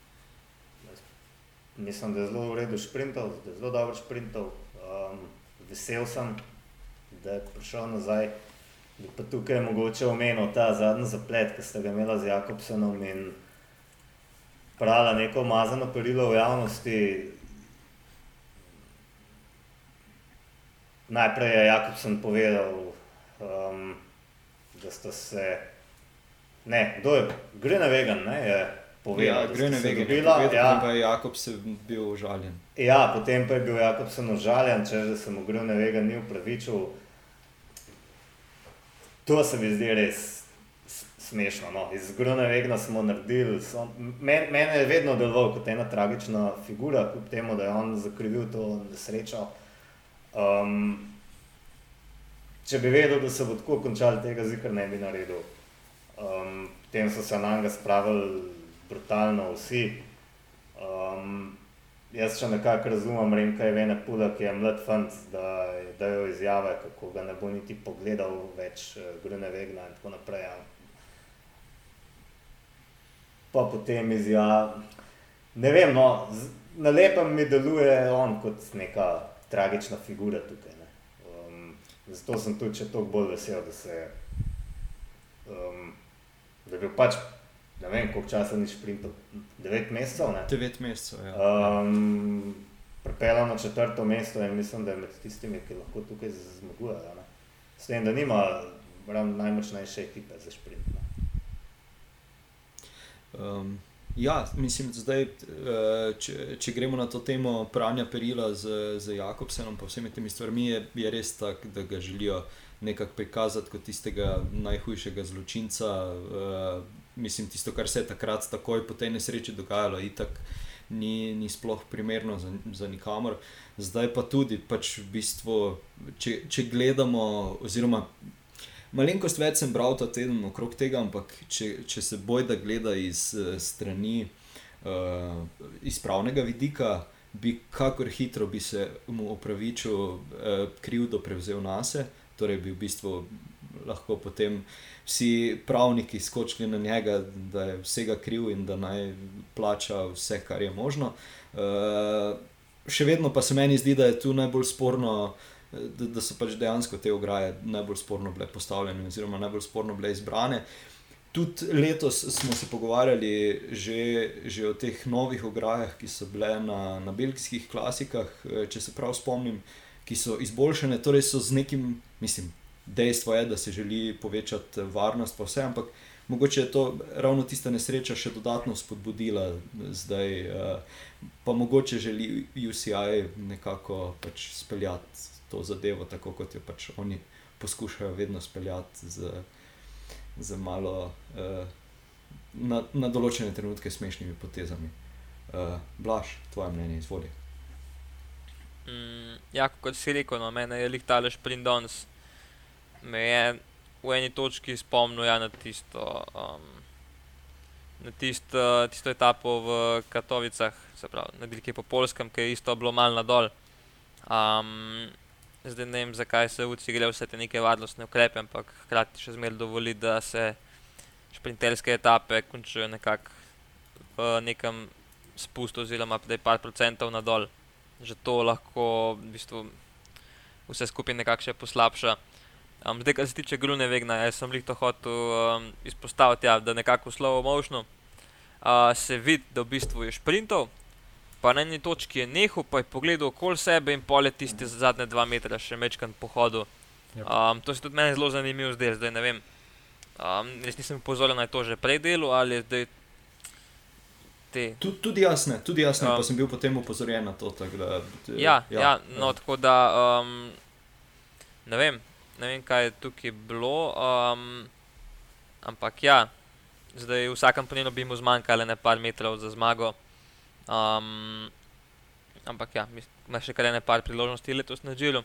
Mislim, da je zelo v redu sprintov, da je zelo dobro sprintov. Um, vesel sem, da je prišel nazaj. Bi pa tukaj mogoče omenil ta zadnji zaplet, ki ste ga imeli z Jakobsenom in prala neko umazano perilo v javnosti. Najprej je Jakobsen povedal, um, da sta se. Ne, kdo je? Grene vegan, ne? Je povedal, ja, Grene vegan. Bila, je povedal, ja. pa je Jakobsen bil užaljen. Ja, potem pa je bil Jakobsen užaljen, če že se mu Grene vegan ni upravičil. To se mi zdi res smešno. No. Iz Grene vegna smo naredili. So, men, mene je vedno deloval kot ena tragična figura, kljub temu, da je on zakrivil to nesrečo. Um, če bi vedel, da se bo tako končal, tega zikr ne bi naredil. Um, potem so se na njega spravili brutalno vsi. Um, jaz še nekako razumem, Remka je vene pula, ki je mlad fant, da je dajo izjave, kako ga ne bo niti pogledal več uh, Grune Vegna in tako naprej. Ja. Pa potem izjave, ne vem, no, na lepem mi deluje on kot neka tragična figura tukaj. Um, zato sem tudi še toliko bolj vesel, da se je um, da je bil pač, ne vem, koliko časa ni šprintal, 9 mesecev. 9 mesecev, ja. Um, Pripeljal na četrto mesto in mislim, da je med tistimi, ki lahko tukaj zmagujejo. S tem, da nima najmočnejše ekipe za šprint. Um, ja, mislim, da eh, če, če gremo na to temo pranja perila z, z Jakobsenom, pa vsemi temi stvarmi, je, je res tako, da ga želijo nekako prikazati kot tistega najhujšega zločinca. Uh, mislim, tisto, kar se je takrat takoj po tej nesreči dogajalo, itak ni, ni sploh primerno za, za nikamor. Zdaj pa tudi, pač v bistvu, če, če gledamo, oziroma. Malenkost več sem bral ta teden okrog tega, ampak če, če se boj da gleda iz uh, strani, uh, iz pravnega vidika, bi kakor hitro bi se mu opravičil, uh, krivdo prevzel na sebe torej bi v bistvu lahko potem vsi pravniki skočili na njega, da je vsega kriv in da naj plača vse, kar je možno. Uh, še vedno pa se meni zdi, da je tu najbolj sporno. Da, da so pač dejansko te ograje najbolj sporno bile postavljene, oziroma najbolj sporno bile izbrane. Tudi letos smo se pogovarjali že, že o teh novih ograjah, ki so bile na, na belgijskih klasikah, eh, če se prav spomnim, ki so izboljšane, torej so z nekim mislim, dejstvo je, da se želi povečati varnost, pa vse, ampak mogoče je to ravno tista nesreča še dodatno spodbudila zdaj, uh, pa mogoče želi UCI nekako pač speljati to zadevo, tako kot jo pač oni poskušajo vedno speljati z, z malo uh, na, na določene trenutke smešnimi potezami. Uh, Blaž, tvoje mnenje, izvoli. Mm, ja, kot si rekel, no, meni je lihtale šprint danes. Me je v eni točki spomnil ja, na tisto, um, na tisto, tisto etapo v Katovicah, se pravi na Dilki po Polskem, ki je isto bilo mal nadol. Um, zdaj ne vem, zakaj se v Cigre vse te neke varnostne ukrepe, ampak hkrati še zmeraj dovoli, da se šprinterske etape končujejo nekako v nekem spustu, oziroma da je par procentov nadol že to lahko v bistvu vse skupaj nekako še poslabša. Um, zdaj, kar se tiče grune vegna, jaz sem jih to hotel um, izpostaviti, ja, da nekako slovo možno uh, se vidi, da v bistvu je šprintov, pa na eni točki je nehal, pa je pogledal okoli sebe in pole tiste zadnje dva metra še mečkan pohodu. Um, to se tudi meni zelo zanimivo zdaj, zdaj ne vem. Um, jaz nisem pozoril na to že prej delu ali je zdaj te. Tud, tudi jaz, ne, tudi jaz, ne, um, pa sem bil potem upozorjen na to. Tak, da, t, ja, ja, ja, no, ja, tako da um, ne, vem, ne vem, kaj je tukaj bilo. Um, ampak ja, zdaj v vsakem primeru bi mu zmanjkalo nekaj metrov za zmago. Um, ampak ja, ima še kar nekaj priložnosti letos na Džilu.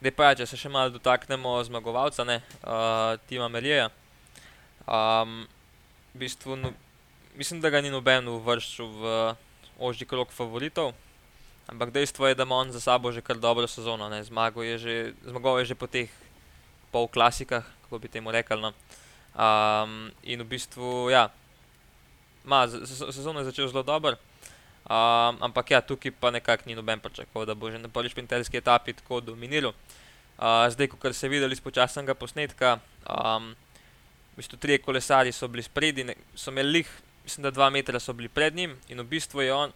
Zdaj pa, ja, če se še malo dotaknemo zmagovalca, ne, uh, Tima Melija. Um, v bistvu, no, mislim, da ga ni noben uvrščal v ožji krok favoritov. Ampak dejstvo je, da ima on za sabo že kar dobro sezono. Zmagal je že, zmagal je že po teh pol klasikah, kako bi temu rekli. No. Um, in v bistvu, ja, ma, sezono je začel zelo dobro. Um, ampak ja, tukaj pa nekako ni noben pričakoval, da bo že na prvi šprinterski etapi tako dominiral. Uh, zdaj, ko se je videli iz počasnega posnetka, um, v bistvu tri kolesari so bili spredi, so imeli mislim, da dva metra so bili pred njim in v bistvu je on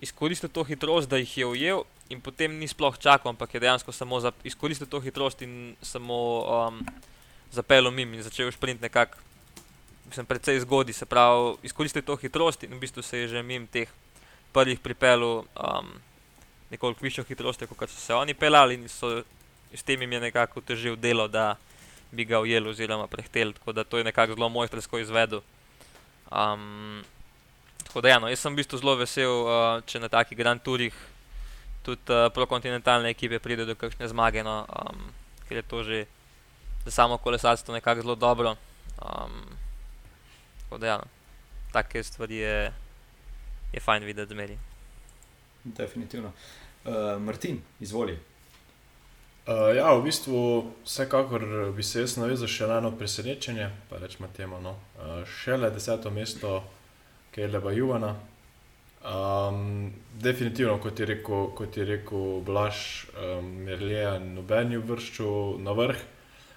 izkoristil to hitrost, da jih je ujel in potem ni sploh čakal, ampak je dejansko samo za, izkoristil to hitrost in samo um, zapeljal mim in začel šprint nekako, mislim, precej zgodi, se pravi, izkoristil to hitrost in v bistvu se je že mim teh prvih pripeljal um, nekoliko višjo hitrost, kot so se oni pelali in so s tem jim je nekako težil delo, da bi ga ujel oziroma prehtel, tako da to je nekako zelo mojstrsko izvedel. Um, tako da, ja, no, jaz sem v bistvu zelo vesel, uh, če na takih Grand Tourih tudi uh, prokontinentalne ekipe pride do kakšne zmage, no, um, ker je to že za samo kolesarstvo nekako zelo dobro. Um, Tako da, ja, no. take stvari je, je fajn videti zmeri. Definitivno. Uh, Martin, izvoli. Uh, ja, v bistvu, vsekakor bi se jaz navezal še na eno presenečenje, pa rečemo temu. No. Uh, šele deseto mesto, ki je leva Juvana. Um, definitivno, kot je rekel, kot je rekel Blaž, um, Merlija, noben je vrščil na vrh.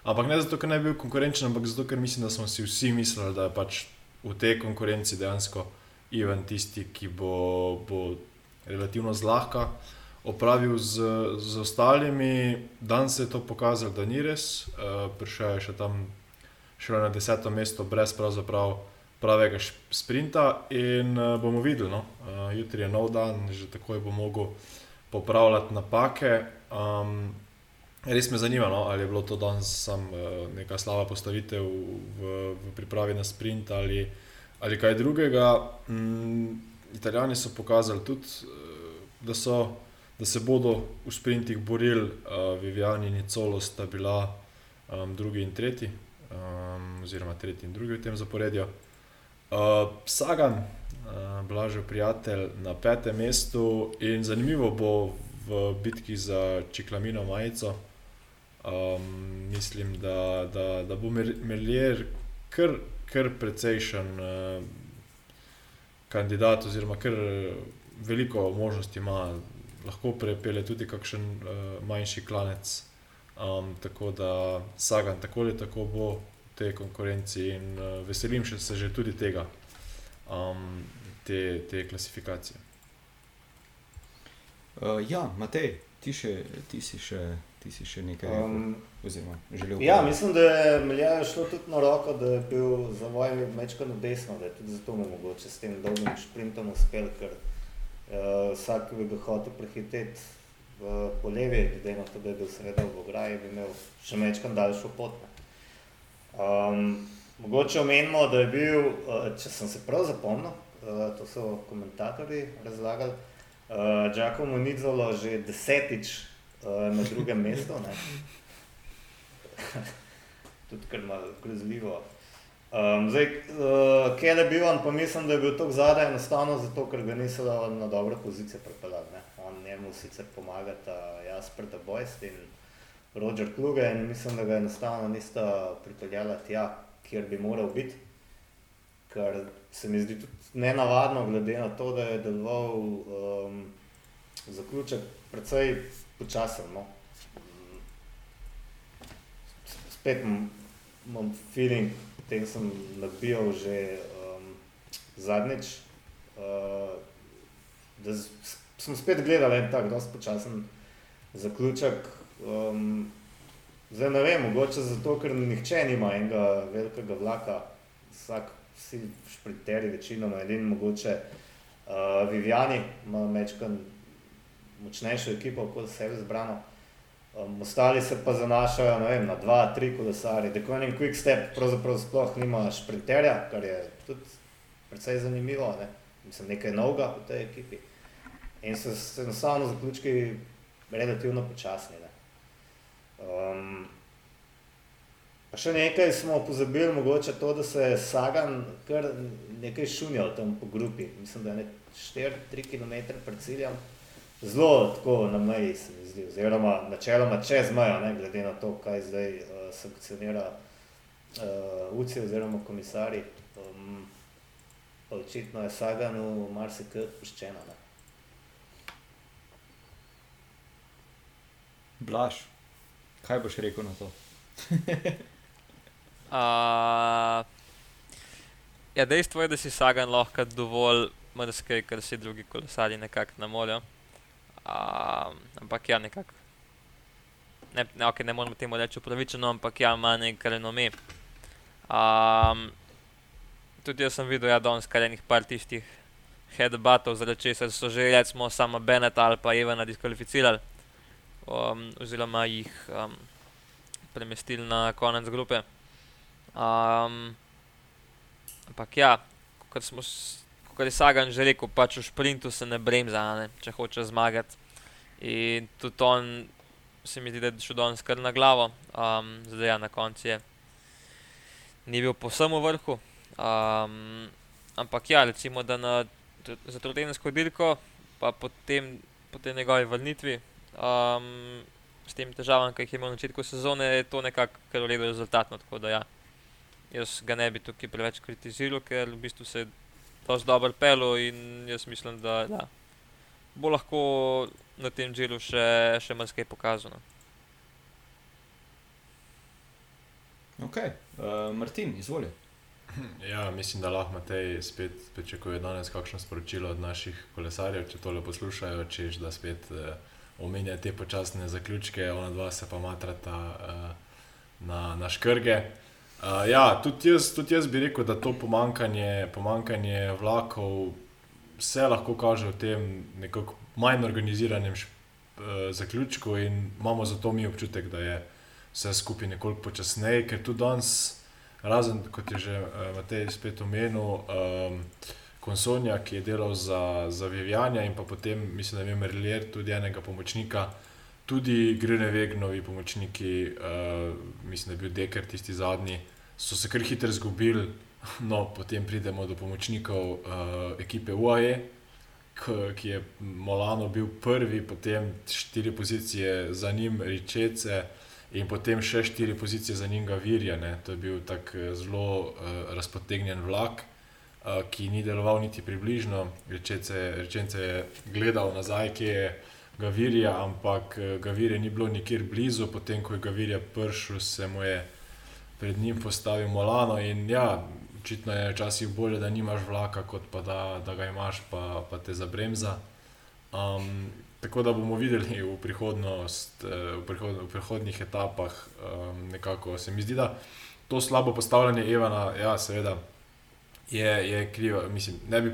Ampak ne zato, ker ne bi bil konkurenčen, ampak zato, ker mislim, da smo si vsi mislili, da je pač v tej konkurenci dejansko Ivan tisti, ki bo, bo relativno zlahka opravil z, z ostalimi. Danes je to pokazalo, da ni res. Uh, prišel je še tam še na deseto mesto, brez pravzaprav pravega sprinta. In uh, bomo videli, no? uh, jutri je nov dan, že takoj bo mogel popravljati napake. Um, Res me zanima, no, ali je bilo to danes samo uh, neka slaba postavitev v, v pripravi na sprint ali, ali kaj drugega. Mm, Italijani so pokazali tudi, da, so, da se bodo v sprintih borili, uh, Viviani in Colo sta bila um, drugi in tretji, um, oziroma tretji in drugi v tem zaporedju. Uh, Sagan, uh, blažen prijatelj na petem mestu in zanimivo bo v bitki za Čiklamino majico. Um, mislim, da, da, da bo Merlier kar, kar precejšen uh, kandidat, oziroma kar veliko možnosti ima, lahko prepele tudi kakšen uh, manjši klanec. Um, tako da Sagan tako ali tako bo tej konkurenci in uh, veselim se že tudi tega, um, te, te klasifikacije. Uh, ja, Matej, ti, še, ti si še ti si še nekaj um, oziroma, želel. Ja, mislim, da je šlo tudi na roko, da je bil za voj mečko na desno, da je tudi zato mu mogoče s tem dolgim sprintom uspel, ker uh, vsak bi ga hotel prehiteti v, po levi, glede na to, da je bil sredo v ograji, bi imel še mečko daljšo pot. Um, mogoče omenimo, da je bil, uh, če sem se prav zapomnil, uh, to so komentatorji razlagali, uh, Giacomo Nizolo že desetič na drugem mestu. Tudi kar malo grozljivo. Um, zdaj, uh, kje je bil on, pa mislim, da je bil tako zadaj enostavno zato, ker ga niso na dobro pozicijo pripeljali. On njemu sicer pomagata Jasper da Boyst in Roger Kluge in mislim, da ga enostavno nista pripeljala tja, kjer bi moral biti. Ker se mi zdi tudi nenavadno, glede na to, da je deloval um, zaključek precej počasen. No. Spet imam feeling, da sem nabijal že um, zadnjič. Uh, da sem spet gledal en tak, dosti počasen zaključek. Um, zdaj ne vem, mogoče zato, ker nihče nima enega velikega vlaka, vsak, vsi špriteri, večinoma edini mogoče. Uh, Viviani ima mečkan močnejšo ekipo, kot se je zbrano. Um, ostali se pa zanašajo vem, na dva, tri kolesarje. Tako en quick step, pravzaprav sploh nima šprinterja, kar je tudi precej zanimivo. Ne? Mislim, nekaj novega v tej ekipi. In so se enostavno zaključki relativno počasni. Ne? Um, pa še nekaj smo pozabili, mogoče to, da se je Sagan kar nekaj šunjal tam po grupi. Mislim, da je 4-3 km pred ciljem zelo tako na meji, se mi zdi, oziroma načeloma čez mejo, ne, glede na to, kaj zdaj uh, sankcionira uh, UCI oziroma komisari. Um, očitno je Saganu marsikaj odpuščeno. Ne. Blaž, kaj boš rekel na to? uh, ja, dejstvo je, da si Sagan lahko dovolj mrzke, ker si drugi kolesari nekako na morju. Um, ampak ja, nekako. Ne, ne, okay, ne moramo temu reči upravičeno, ampak ja, ima nek renome. Um, tudi jaz sem videl, da ja, je danes kar tistih headbatov, zaradi česar so že recimo sama Beneta ali pa Evana diskvalificirali, um, oziroma jih um, premestili na konec grupe. Um, ampak ja, kot smo kot je Sagan že rekel, pač v sprintu se ne bremza, ne, če hoče zmagati. In tudi on se mi zdi, da je šel danes kar na glavo, um, zdaj ja, na koncu je. Ni bil posebno v vrhu, Um, ampak ja, recimo, da na, za to tedensko dirko, pa potem po tej njegovi vrnitvi, um, s tem težavami, ki jih je imel na začetku sezone, je to nekako kar uredu rezultatno. Tako da ja, jaz ga ne bi tukaj preveč kritiziral, ker v bistvu se je dosti dobro pelo in jaz mislim, da ja, bo lahko na tem delu še, še marsikaj pokazano. Ok, uh, Martin, izvoli. Ja, mislim, da lahko Matej spet pričakuje danes kakšno sporočilo od naših kolesarjev, če tole poslušajo, češ da spet uh, omenja te počasne zaključke, ona dva se pa matrata uh, na, na škrge. Uh, ja, tudi jaz, tudi jaz bi rekel, da to pomankanje, pomankanje vlakov se lahko kaže v tem nekako manj organiziranem šp, uh, zaključku in imamo zato mi občutek, da je vse skupaj nekoliko počasneje, ker tu danes, razen kot je že uh, Matej spet omenil, um, Konsonja, ki je delal za, za Vivjanja in pa potem, mislim, da je Merlier tudi enega pomočnika, tudi Grunewegnovi pomočniki, uh, mislim, da je bil Deker tisti zadnji, so se kar hitro izgubili. No, potem pridemo do pomočnikov uh, ekipe UAE, ki je Molano bil prvi, potem štiri pozicije za njim, Ričece, in potem še štiri pozicije za njim, Virja. Ne. To je bil tak zelo uh, razpotegnjen vlak, uh, ki ni deloval niti približno. Rečence je gledal nazaj, ki je Gavirja, ampak Gavirja ni bilo nikjer blizu, potem ko je Gavirja prišel, se mu je pred njim postavil Molano. In ja, očitno je včasih bolje, da nimaš vlaka, kot pa da, da ga imaš, pa, pa te zabremza. Um, Tako da bomo videli v, prihodnost, eh, v, prihod, v prihodnih etapah, um, nekako se mi zdi, da to slabo postavljanje Evana, ja, seveda, je, je krivo. Mislim, ne bi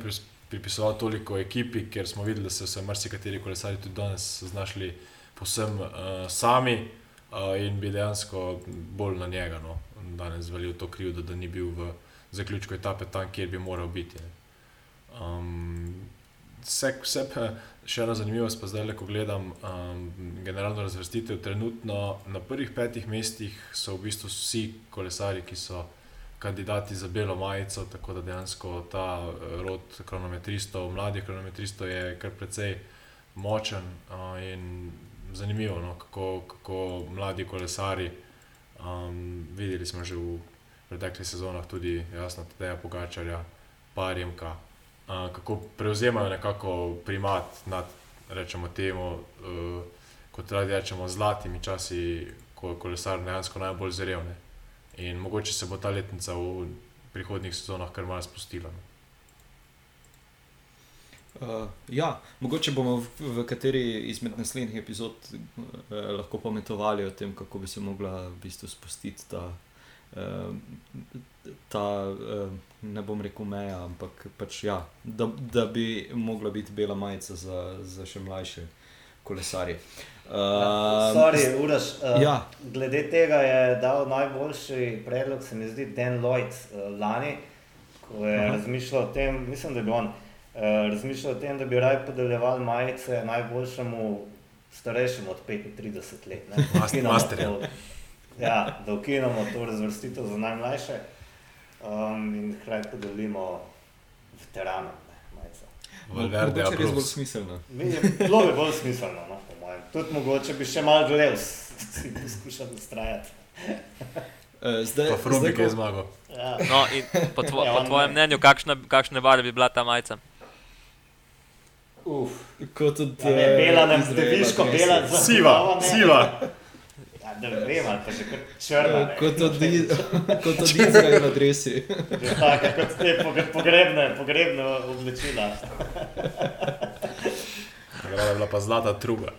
pripisoval toliko ekipi, ker smo videli, da so se marsikateri kolesari tudi danes znašli posem uh, sami uh, in bi dejansko bolj na njega no, danes zvalil to krivdo, da, da ni bil v zaključku etape tam, kjer bi moral biti. Um, vse, vse pa, še ena zanimivost, pa zdaj, ko gledam um, generalno razvrstitev, trenutno na prvih petih mestih so v bistvu vsi kolesari, ki so kandidati za belo majico, tako da dejansko ta eh, rod kronometristov, mladih kronometristov je kar precej močen uh, in zanimivo, no, kako, kako mladi kolesari. Um, videli smo že v preteklih sezonah tudi jasno, je Pogačarja, Parjemka, kako prevzemajo nekako primat nad rečemo, temu, uh, kot radi rečemo, zlatimi časi, ko je kolesar dejansko najbolj zrel. Ne? In mogoče se bo ta letnica v prihodnih sezonah kar malo spustila. Uh, ja, mogoče bomo v, v kateri izmed naslednjih epizod uh, lahko pometovali o tem, kako bi se mogla v bistvu spustiti ta, uh, ta uh, ne bom rekel meja, ampak pač, ja, da, da bi mogla biti bela majica za, za še mlajše kolesarje. Uh, Sorry, Uraš, uh, ja. Glede tega je dal najboljši predlog, se mi zdi, Dan Lloyd uh, lani, ko je Aha. razmišljal o tem, mislim, da bi on uh, razmišljal o tem, da bi raje podeljeval majice najboljšemu starejšemu od 35 let. Masterju. Ja, da ukinemo to razvrstitev za najmlajše um, in hkrati podelimo veteranom. Valverde je bolj smiselno. Zelo je bolj smiselno, no, mojem. Tudi mogoče bi še malo gledal, si poskušal ustrajati. Uh, zdaj, pa Frobik je zmagal. Ja. No, po, tvo, ja, po tvojem mnenju, kakšne, kakšne barve bi bila ta majica? Uf, kot od ja, ne, bela, ne, deviško, bela, siva, siva da ne vem, ali pa že kot črna. Ne. Kot od Izraela na dresi. Tako, kot te pogrebne, pogrebne oblečila. Nagrada je bila pa zlata truba.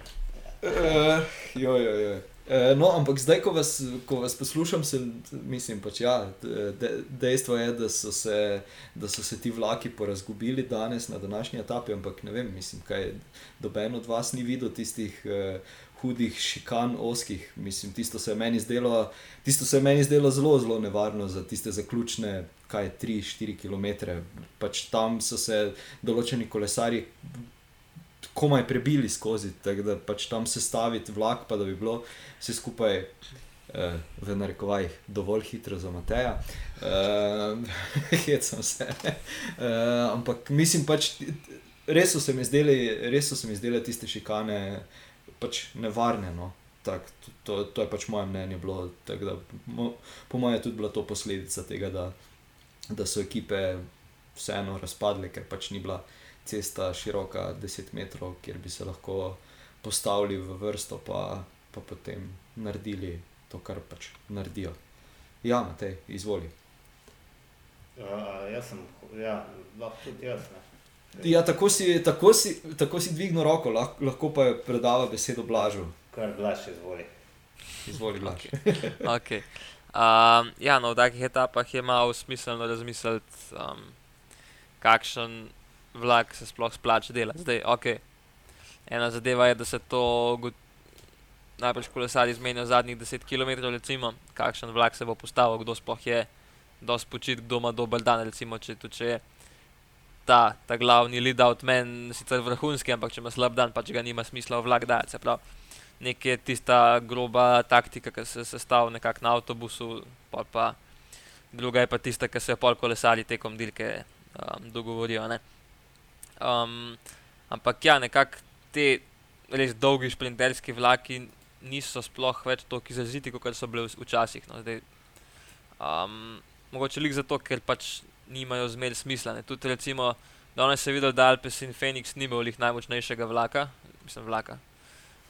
Uh, jo, jo, jo. Uh, no, ampak zdaj, ko vas, ko vas poslušam, se, mislim, pač, ja, de, dejstvo je, da so, se, da so se ti vlaki porazgubili danes na današnji etapi. Ampak ne vem, mislim, kaj doben od vas ni videl tistih uh, hudih šikan, oskih. Mislim, tisto se je meni zdelo, se je meni zdelo zelo, zelo nevarno za tiste zaključne, kaj 3-4 km. Pač tam so se določeni kolesari komaj prebili skozi, tako da pač tam se staviti vlak, pa da bi bilo vse skupaj uh, v narekovajih dovolj hitro za Mateja. Uh, Hecam se. Uh, ampak mislim pač, res so se mi zdeli, res so se mi zdele tiste šikane pač nevarne. No. Tak, to, to, to je pač moje mnenje. Bilo, da, mo, po mojem je tudi bila to posledica tega, da, da so ekipe vseeno razpadle, ker pač ni bila cesta široka 10 metrov, kjer bi se lahko postavili v vrsto, pa, pa potem naredili to, kar pač naredijo. Ja, te izvoli. Uh, jaz sem, ja, lahko tudi jaz. Ne. Ja, tako si, tako si, tako si dvignil roko, lahko, lahko pa je predala besedo Blažu. Kar Blaž izvoli. Izvoli, Blaž. Okay. Um, ja, no, v takih etapah je malo smiselno razmisliti, um, kakšen vlak se sploh splača delati. Zdaj, okay. Ena zadeva je, da se to najprej kolesari zmenijo zadnjih 10 km, recimo, kakšen vlak se bo postavil, kdo sploh je, kdo spočit, kdo ima dober dan. Recimo, če, če je ta, ta glavni lead out men, sicer vrhunski, ampak če ima slab dan, pač ga nima smisla v vlak dati. Se pravi, nekje je tista groba taktika, ki se sestavlja nekako na avtobusu, pa, pa druga je pa tista, ki se pol kolesari tekom dirke um, dogovorijo. Um, ampak ja, nekako te res dolgi šprinterski vlaki niso sploh več tako izraziti, kot so bili včasih. No. Zdaj, um, mogoče le zato, ker pač nimajo zmer smisla. Ne. Tudi recimo, danes je videl, da Alpes in Phoenix nimajo najmočnejšega vlaka, mislim, vlaka.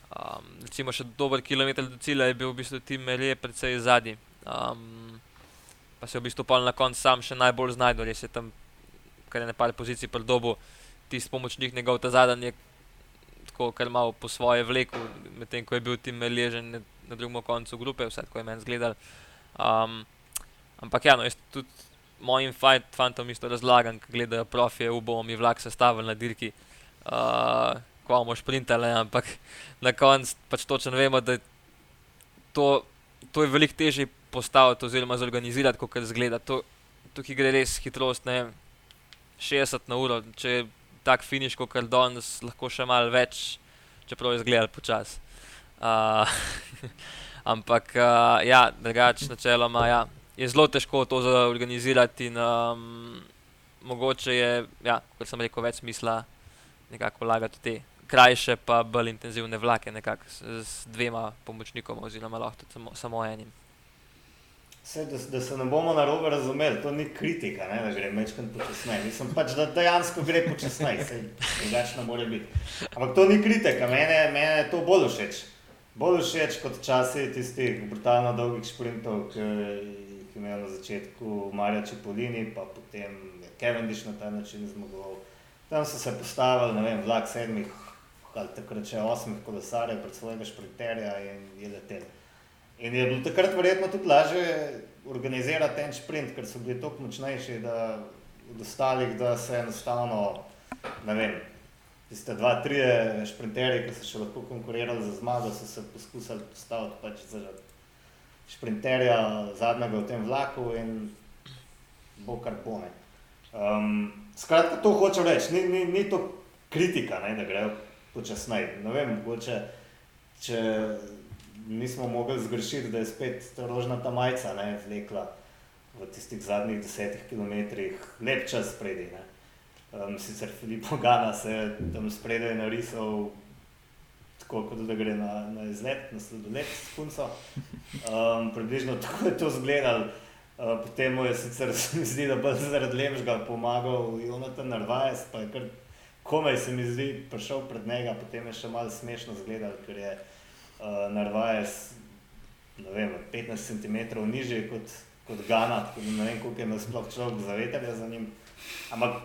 Um, recimo še dober kilometr do cilja je bil v bistvu tim Merije precej zadnji. Um, pa se je v bistvu na koncu sam še najbolj znašel, res je tam, kar je ne par pozicij pred dobo, tisti pomočnik njegov ta zadnji je tako kar malo po svoje vleku, medtem ko je bil tim ležen na, na drugem koncu grupe, vse tako je meni zgledal. Um, ampak ja, no, jaz tudi mojim fantom isto razlagam, ki gledajo profije, bomo mi vlak sestavili na dirki, uh, ko bomo šprintali, ampak na koncu pač točno vemo, da to, to je veliko težje postaviti oziroma zorganizirati, kot zgleda. To, tukaj gre res hitrost, ne vem, 60 na uro. Če tak finiš kot danes, lahko še malo več, čeprav je zgledal počasi. Uh, ampak uh, ja, drugače, načeloma ja, je zelo težko to zorganizirati. In, um, mogoče je, ja, kot sem rekel, več smisla nekako vlagati te krajše, pa bolj intenzivne vlake, nekako s, s dvema pomočnikoma, oziroma lahko tudi samo, samo enim. Vse, da, da se ne bomo na robe razumeli, to ni kritika, ne, da gre večkrat počasneje. Mislim pač, da dejansko gre počasneje, se drugače ne more biti. Ampak to ni kritika, mene, mene je to bolj všeč. Bolj všeč kot časi tistih brutalno dolgih sprintov, ki jih imel na začetku Marja Čepolini, pa potem Kevin Diš na ta način zmagoval. Tam so se postavili, ne vem, vlak sedmih ali takrat še osmih kolesarjev pred svojega šprinterja in je letel. In je bilo takrat verjetno tudi lažje organizirati en sprint, ker so bili tako močnejši od ostalih, da se enostavno, ne vem, tiste dva, tri sprinterje, ki so še lahko konkurirali za zmago, so se poskusili postaviti pač za sprinterja zadnjega v tem vlaku in bo kar pone. Um, skratka, to hočem reči, ni, ni, ni to kritika, ne, da grejo počasneje. Ne vem, mogoče, če nismo mogli zgrešiti, da je spet ta rožnata majica vlekla v tistih zadnjih desetih kilometrih, lep čas spredi. Um, sicer Filipo Gana se je tam spredaj narisal, tako kot da gre na, na izlet, na sladoled s punco. Um, približno tako je to izgledalo. Uh, potem mu je sicer se mi zdi, da bo zaradi lepšega pomagal Jonathan Narvaez, pa je kar komaj se mi zdi prišel pred njega, potem je še malo smešno izgledal, ker je Narvaez, ne vem, 15 cm nižji kot, kot Gana, tako da ne vem, koliko je imel sploh človek za veterje za njim. Ampak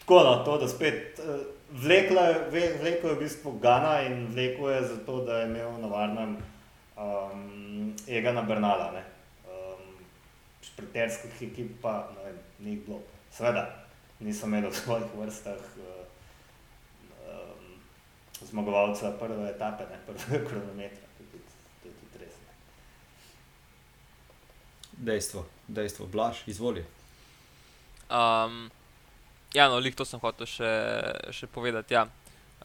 tako no, to, da spet uh, vleklo je, vleklo je v bistvu Gana in vleklo je zato, da je imel na varnem um, Egana Bernala. Ne? Um, špriterskih ekip pa, ne vem, ni bilo. Seveda, nisem imel v svojih vrstah uh, zmagovalca prve etape, ne prve kronometra. To je tudi res. Dejstvo, dejstvo, blaž, izvoli. Um, ja, no, lik to sem hotel še, še povedati. Ja.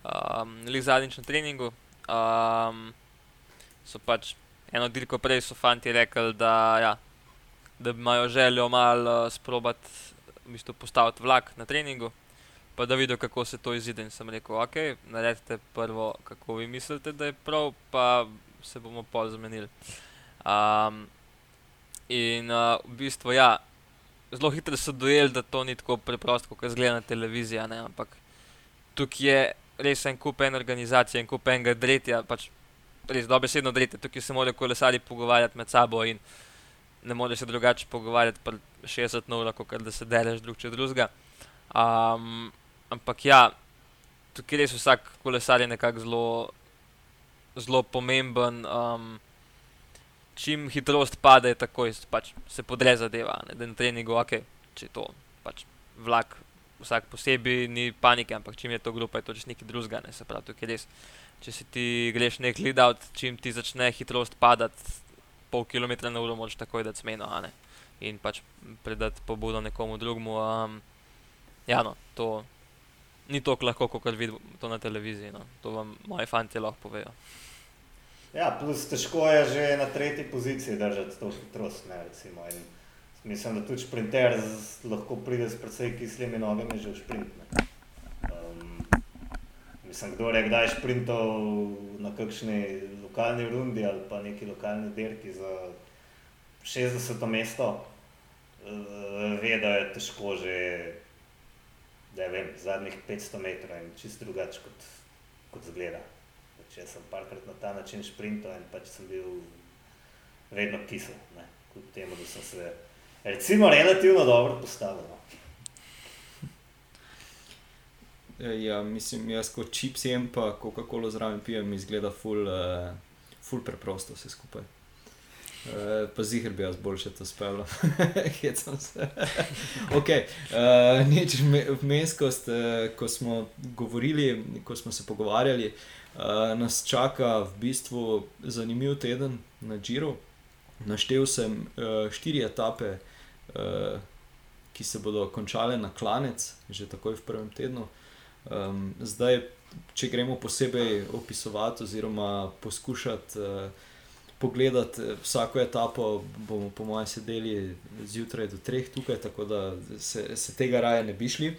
Um, lik zadnjič na treningu um, so pač eno dirko prej so fanti rekli, da, ja, da imajo željo malo uh, sprobati v bistvu postaviti vlak na treningu, pa da vidijo, kako se to izide. In sem rekel, ok, naredite prvo, kako vi mislite, da je prav, pa se bomo pol zamenili. Um, in uh, v bistvu, ja, zelo hitro so dojeli, da to ni tako preprosto, kot zgleda na televiziji, ampak tukaj je res en kup ene organizacije in kup enega dretja, pač res dobesedno dretje, tukaj se morajo kolesari pogovarjati med sabo in ne moreš se drugače pogovarjati pri 60 na uro, kot da se deleš drug čez drugega. Um, ampak ja, tukaj res vsak kolesar je nekako zelo, zelo pomemben. Um, čim hitrost pade, takoj pač se podre zadeva, ne? da na treningu, ok, če je to pač vlak vsak posebej ni panike, ampak čim je to grupa, je to že nekaj drugega. Ne? Se pravi, tukaj res. Če si ti greš nek lead out, čim ti začne hitrost padati, pol kilometra na uro, moraš takoj dati smeno. In pač predati pobudo nekomu drugemu. Um, ja, no, to ni tako lahko, kot vidimo to na televiziji. No. To vam moji fanti lahko povejo. Ja, plus težko je že na tretji poziciji držati to hitrost, ne recimo. In Mislim, da tudi sprinter lahko pride s precej kislimi nogami že v sprint. Um, mislim, kdo je kdaj sprintal na kakšni lokalni rundi ali pa neki lokalni dirki za 60. mesto, uh, ve, da je težko že da vem, zadnjih 500 metrov in čist drugače kot, kot zgleda. Če sem parkrat na ta način sprintal in pač sem bil vedno kisel, kljub temu, da sem se recimo, relativno dobro postavljeno. Ja, mislim, jaz kot čips jem, pa Coca-Cola zraven pijem, izgleda ful, uh, ful preprosto vse skupaj. Uh, pa zihar bi jaz boljše to spel, hecam se. ok, uh, nič vmes, ko, ko smo govorili, ko smo se pogovarjali, uh, nas čaka v bistvu zanimiv teden na Džiru. Naštel sem uh, štiri etape, uh, uh, ki se bodo končale na klanec, že takoj v prvem tednu. Um, zdaj, če gremo posebej opisovati, oziroma poskušati uh, pogledati vsako etapo, bomo, po mojem, sedeli zjutraj do treh tukaj, tako da se, se tega raje ne bi šli.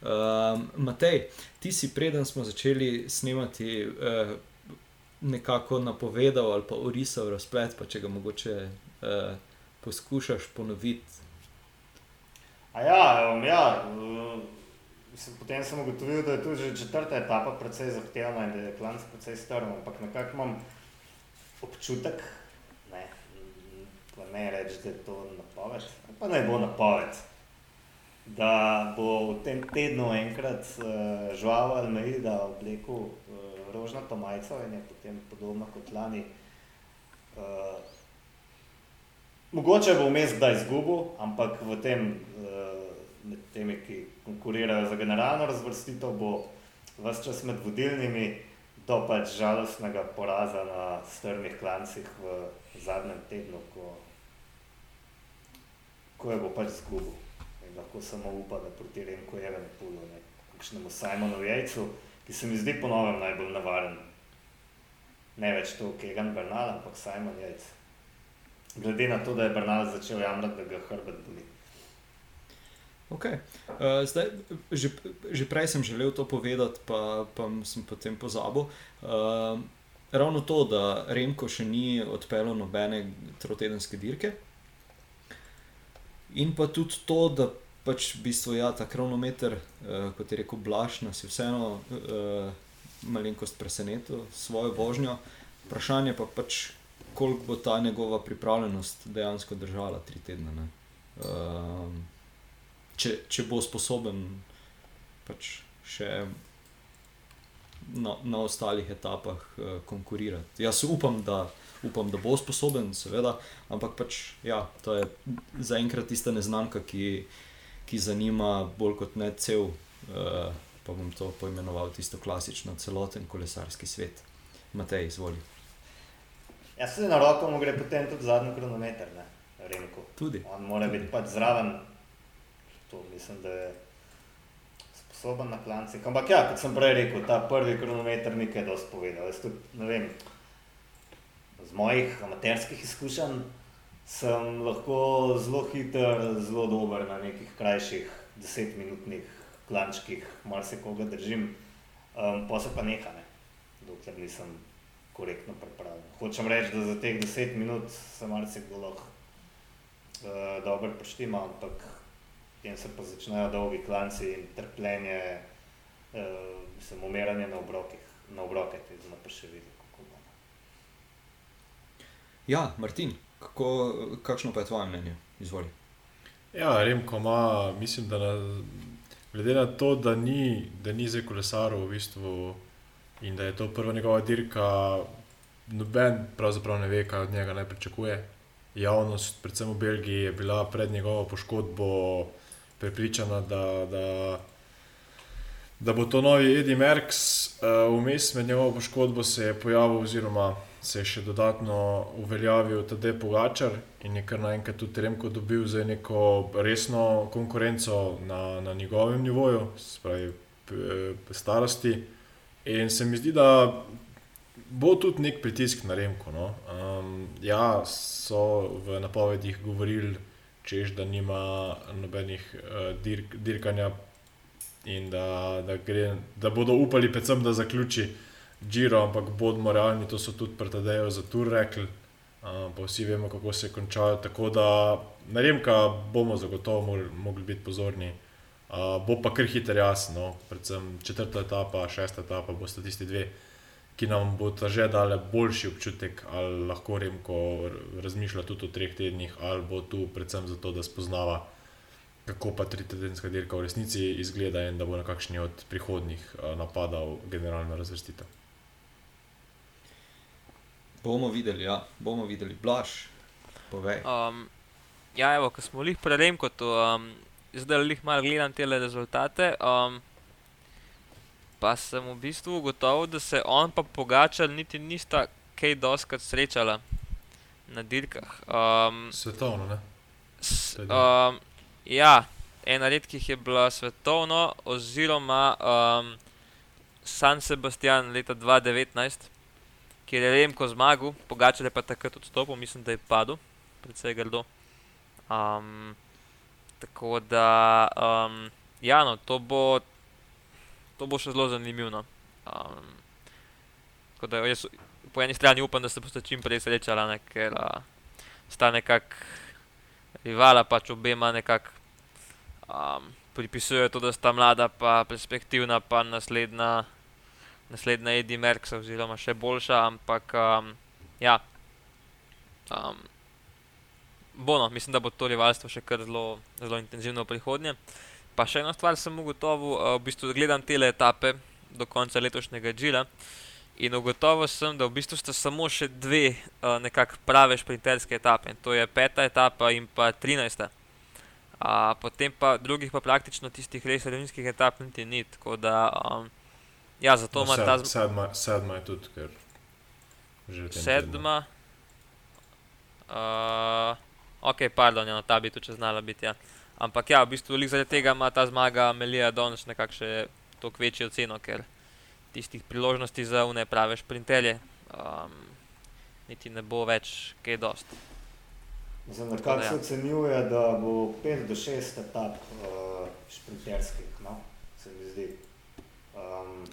Um, Matej, ti si preden smo začeli snemati. Uh, Nekako napovedal ali pa orisal razplet, pa če ga mogoče uh, poskušaš ponoviti, A ja, um, ja uh, mislim, potem sem ugotovil, da je tu že četrta etapa precej zahtevna in da je klanc precej strm, ampak nekako imam občutek, ne, ne reči, da je to napoved, pa ne bo napoved, da bo v tem tednu enkrat uh, žval Almeida oblekel uh, rožnato majico in je potem podobno kot lani. Uh, Mogoče bo vmes kdaj izgubil, ampak v tem, uh, med temi, ki konkurirajo za generalno razvrstitev, bo vse čas med vodilnimi do pač žalostnega poraza na strmih klancih v zadnjem tednu, ko, ko je bo pač izgubil. In lahko samo upa, da proti Remku je ven pulo, kakšnemu Simonu Jejcu, ki se mi zdi ponovem najbolj navaren. Ne več to Kegan Bernal, ampak Simon Jejc glede na to, da je Bernal začel jamrati, da ga hrbet boli. Okay. Uh, zdaj, že, že prej sem želel to povedati, pa, pa sem potem pozabil. Uh, ravno to, da Remko še ni odpeljal nobene trotedenske dirke. In pa tudi to, da pač v bistvu ja, ta kronometer, uh, kot je rekel Blaž, nas je vseeno uh, malenkost presenetil s svojo vožnjo. Vprašanje pa pač, koliko bo ta njegova pripravljenost dejansko držala tri tedne. Uh, če, če bo sposoben pač še na, na ostalih etapah uh, konkurirati. Jaz upam da, upam, da bo sposoben, seveda, ampak pač, ja, to je zaenkrat tista neznanka, ki, ki zanima bolj kot ne cel. Uh, pa bom to poimenoval tisto klasično, celoten kolesarski svet. Matej, izvolite. Jaz se na roko mu gre potem tudi zadnji kronometer, ne, Remko. Tudi. On mora biti pač zraven, to mislim, da je sposoben na klancih. Ampak ja, kot sem prej rekel, ta prvi kronometer nekaj dosti povedal. Jaz tudi, ne vem, z mojih amaterskih izkušenj sem lahko zelo hiter, zelo dober na nekih krajših desetminutnih klančkih, marsikoga držim, um, pa se pa neha, ne, dokler nisem korektno pripravljen. Hočem reči, da za teh deset minut se marsikdo lahko uh, dobro poštima, ampak potem se pa začnejo dolgi klanci in trpljenje, uh, mislim, umiranje na obrokih, na obroke, te smo pa še videli, kako bo. Ja, Martin, kako, kakšno pa je tvoje mnenje? Izvoli. Ja, Remko ima, mislim, da na, glede na to, da ni, da ni zdaj kolesarov v bistvu in da je to prva njegova dirka, noben pravzaprav ne ve, kaj od njega naj pričakuje. Javnost, predvsem v Belgiji, je bila pred njegovo poškodbo prepričana, da, da, da bo to novi Eddie Merckx. Vmes med njegovo poškodbo se je pojavil oziroma se je še dodatno uveljavil Tadej Pogačar in je kar naenkrat tudi Remko dobil za neko resno konkurenco na, na njegovem nivoju, spravi starosti. In se mi zdi, da bo tudi nek pritisk na Remko. No? Um, ja, so v napovedih govorili, češ, da nima nobenih uh, dirk, dirkanja in da, da, gre, da bodo upali, predvsem, da zaključi. Giro, ampak bodimo realni, to so tudi predajo za tur rekli, uh, pa vsi vemo, kako se je končalo. Tako da na Remka bomo zagotovo mogli, mogli biti pozorni. Uh, bo pa kar hiter jasno, no. predvsem četrta etapa, šesta etapa, boste tisti dve, ki nam bodo že dali boljši občutek, ali lahko Remko razmišlja tudi o treh tednih, ali bo tu predvsem zato, da spoznava, kako pa tritedenska dirka v resnici izgleda in da bo na kakšni od prihodnih napadal generalno razvrstitev. Bomo videli, ja, bomo videli, blaž. Um, ja, evo, ko smo jih prelem, kot um, zdaj jih malo gledam te rezultate. Um, pa sem v bistvu ugotovil, da se on pa pogačal, niti nista kaj doskrat srečala na dirkah. Um, Svetovno, ne? S, um, ja, ena redkih je bila svetovno, oziroma um, San Sebastian leta 2019 kjer je Remko zmagal, Pogačal je pa takrat odstopil, mislim, da je padel, predvsej grdo. Um, tako da, um, ja, no, to bo, to bo še zelo zanimivo. Um, da, jaz po eni strani upam, da se boste čim prej srečali, ker uh, sta nekako rivala, pač obema nekako um, pripisujejo to, da sta mlada, pa perspektivna, pa naslednja naslednja Eddie Merckx, oziroma še boljša, ampak um, ja. Um, Bono, mislim, da bo to rivalstvo še kar zelo, zelo intenzivno v prihodnje. Pa še ena stvar sem ugotovil, uh, v bistvu gledam te etape do konca letošnjega Džila in ugotovil sem, da v bistvu sta samo še dve uh, nekako prave šprinterske etape. To je peta etapa in pa trinajsta. Uh, potem pa drugih pa praktično tistih res revinskih etap niti ni. Tako da um, Ja, zato no, ima sed, ta zmaga. Sedma, sedma je tudi, ker že vedno. Sedma. Uh, ok, pardon, ja, no, ta bi tu če znala biti. Ja. Ampak ja, v bistvu zaradi tega ima ta zmaga Melija danes nekakšne toliko večjo ceno, ker tistih priložnosti za une prave šprintelje um, niti ne bo več kaj dost. Za nekako ja. se ocenjuje, da bo 5 do 6 etap uh, šprinterskih, no? se mi zdi. Um,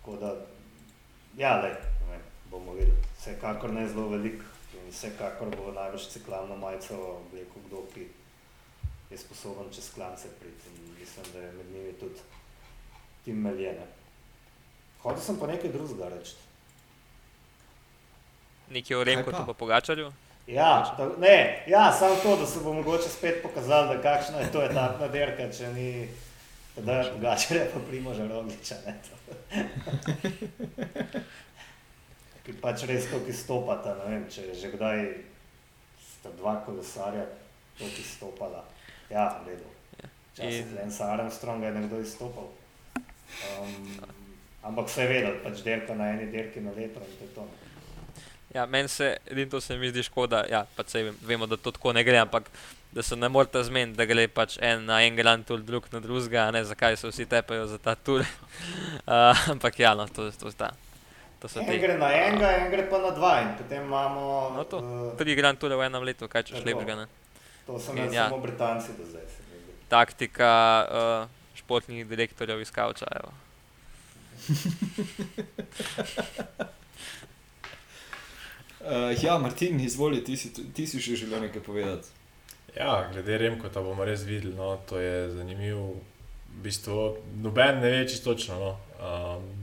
Tako da, ja, le, ne, bomo videli. Vsekakor ne zelo velik in vsekakor bo največ ciklalno majico oblekel kdo, ki je sposoben čez klance priti. In mislim, da je med njimi tudi tim meljene. Hodil sem pa nekaj drugega reči. Nekaj o Remku, pa pogačarju? Ja, ta, ne, ja, samo to, da se bo mogoče spet pokazal, da kakšna je to etapna derka, če ni... Da je drugače, je pa primožen rogliča. Ki pač res to, ki stopata, ne vem, če že kdaj sta dva kolesarja to, ki stopala. Ja, v redu. Včasih je en Sarem Strong, je nekdo izstopal. Um, ampak vse je vedel, pač derka na eni derki na leto in to je to. Ja, meni se, edino to se mi zdi škoda, ja, pač vemo, da to tako ne gre, ampak da se ne morete zmeniti, da gre pač en na en grand tour, drug na drugega, ne zakaj se vsi tepajo za ta tur. uh, ampak ja, no, to, to sta To so En te gre na enega, en gre pa na dva, in potem imamo. No, to. eh, tri Grand Toure v enem letu, kaj češ lepega. Ne? to so In imeli ja. samo Britanci do zdaj. se. Taktika uh, športnih direktorjev iz Kavča. Uh, ja, Martin, izvoli, ti si, ti si še želel nekaj povedati. Ja, glede Remkota bomo res videli, no, to je zanimivo. V bistvu noben ne ve čisto točno. No. Um,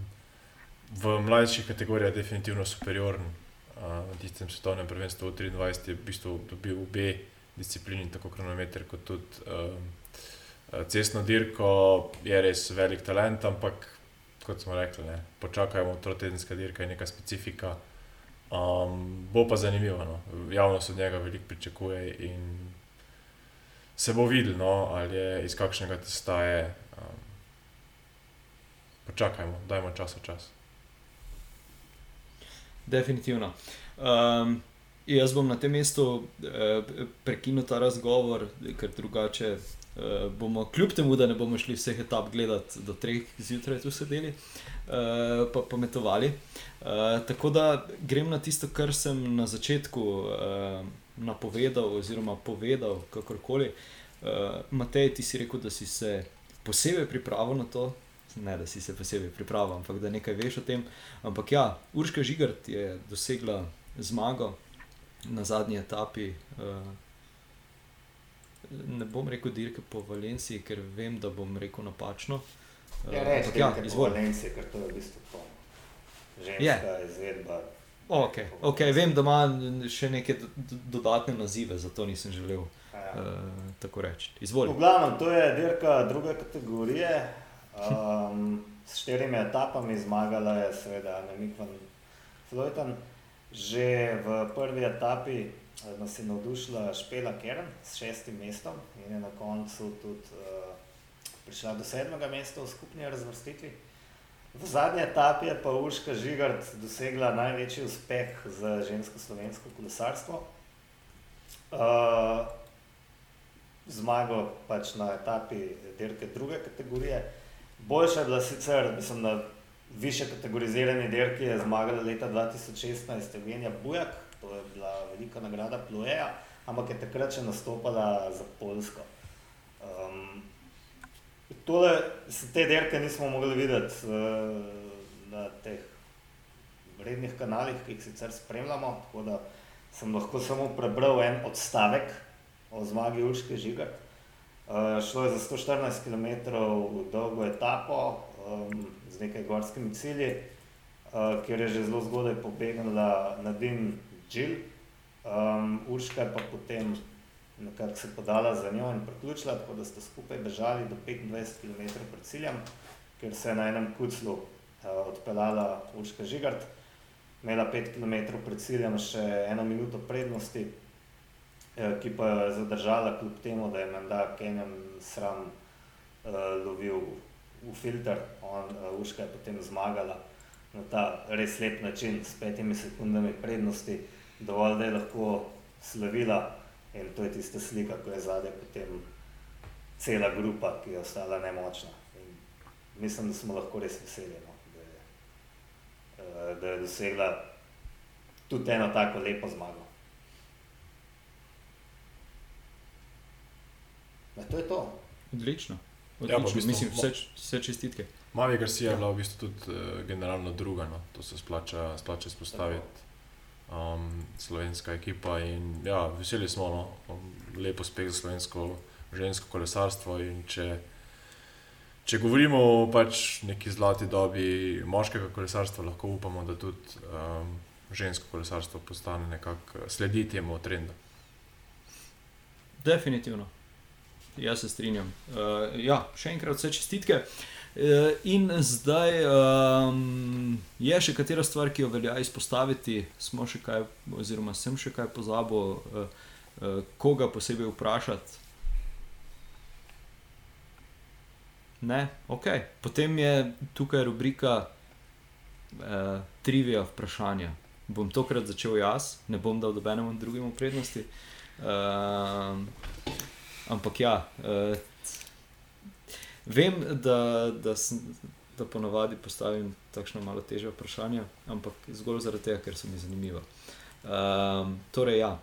v mlajših kategorijah definitivno superioren. Uh, na tistem svetovnem prvenstvu v 23 je v bistvu dobil obe disciplini, tako kronometer kot tudi um, cestno dirko, je res velik talent, ampak kot smo rekli, ne, počakajmo, trotedenska dirka je neka specifika. Um, bo pa zanimivo, no. javnost od njega veliko pričakuje in se bo videlo, no, ali je iz kakšnega testa je. Um, počakajmo, dajmo čas v čas. Definitivno. Um, jaz bom na tem mestu uh, prekinil ta razgovor, ker drugače uh, bomo, kljub temu, da ne bomo šli vseh etap gledati do treh zjutraj, tu sedeli, uh, pa pametovali. Uh, tako da grem na tisto, kar sem na začetku uh, napovedal, oziroma povedal, kakorkoli. Uh, Matej, ti si rekel, da si se posebej pripravil na to. Ne, da si se posebej pripravil, ampak da nekaj veš o tem. Ampak ja, Urška Žigart je dosegla zmago na zadnji etapi. Uh, ne bom rekel dirke po Valenciji, ker vem, da bom rekel napačno. Uh, Ja, reči, ampak ja, iz izvoli. Valencije, ker to je v bistvu to. Ženska Je. izvedba. Okay, ok, vem, da ima še neke do, dodatne nazive, zato nisem želel Ja. uh, tako reči. Izvoli. V glavnem, to je dirka druge kategorije. Um, s štirimi etapami zmagala je seveda Nemik van Floyten. Že v prvi etapi eh, nas je navdušila Špela Kern s šestim mestom in je na koncu tudi uh, prišla do sedmega mesta v skupni razvrstitvi. V zadnji etapi je pa Urška Žigart dosegla največji uspeh za žensko-slovensko kolesarstvo. Uh, zmago pač na etapi dirke druge kategorije. Boljša je bila sicer, mislim, na više kategorizirani dirki je zmagala leta 2016 Evgenija Bujak, to je bila velika nagrada Ploeja, ampak je takrat še nastopala za Polsko. Um, tole, s- te dirke nismo mogli videti uh, na teh vrednih kanalih, ki jih sicer spremljamo, tako da sem lahko samo prebral en odstavek o zmagi Urške Žigar. Uh, šlo je za 114 km dolgo etapo um, z nekaj gorskimi cilji, uh, kjer je že zelo zgodaj pobegnila Nadine Džil. Um, Urška je pa potem nekako se podala za njo in priključila, tako da sta skupaj bežali do 25 km pred ciljem, kjer se je na enem kuclu uh, odpeljala Urška Žigart. Imela 5 km pred ciljem še eno minuto prednosti, eh, ki pa jo je zadržala, kljub temu, da je menda Kenjan sram uh, lovil v filter. On, uh, Uška je potem zmagala na ta res lep način, s petimi sekundami prednosti, dovolj da je lahko slavila. In to je tista slika, ko je zadaj potem cela grupa, ki je ostala nemočna. In mislim, da smo lahko res veseli, no, da, je, eh, da je dosegla tudi eno tako lepo zmago. Ja, to je to. Odlično. Ja, pa v Odlično. bistvu Mislim, vse, vse čestitke. Mavi Garcia je bila v bistvu tudi uh, generalno druga, no. to se splača, splača izpostaviti. Um, slovenska ekipa in ja, veseli smo, no. um, lepo uspeh za slovensko žensko kolesarstvo. in Če, če govorimo o pač neki zlati dobi moškega kolesarstva, lahko upamo, da tudi um, žensko kolesarstvo postane nekako sledi temu trendu. Definitivno. Jaz se strinjam. Uh, ja, še enkrat vse čestitke. Uh, in zdaj um, je še katera stvar, ki jo velja izpostaviti, smo še kaj, oziroma sem še kaj pozabil, uh, uh, koga posebej vprašati. Ne, ok. Potem je tukaj rubrika uh, trivia vprašanja. Bom tokrat začel jaz, ne bom dal dobenemu drugemu prednosti. Uh, ampak ja, uh, vem, da, da sem, da ponavadi postavim takšno malo težje vprašanje, ampak zgolj zaradi tega, ker so mi zanimiva. Um, torej, ja.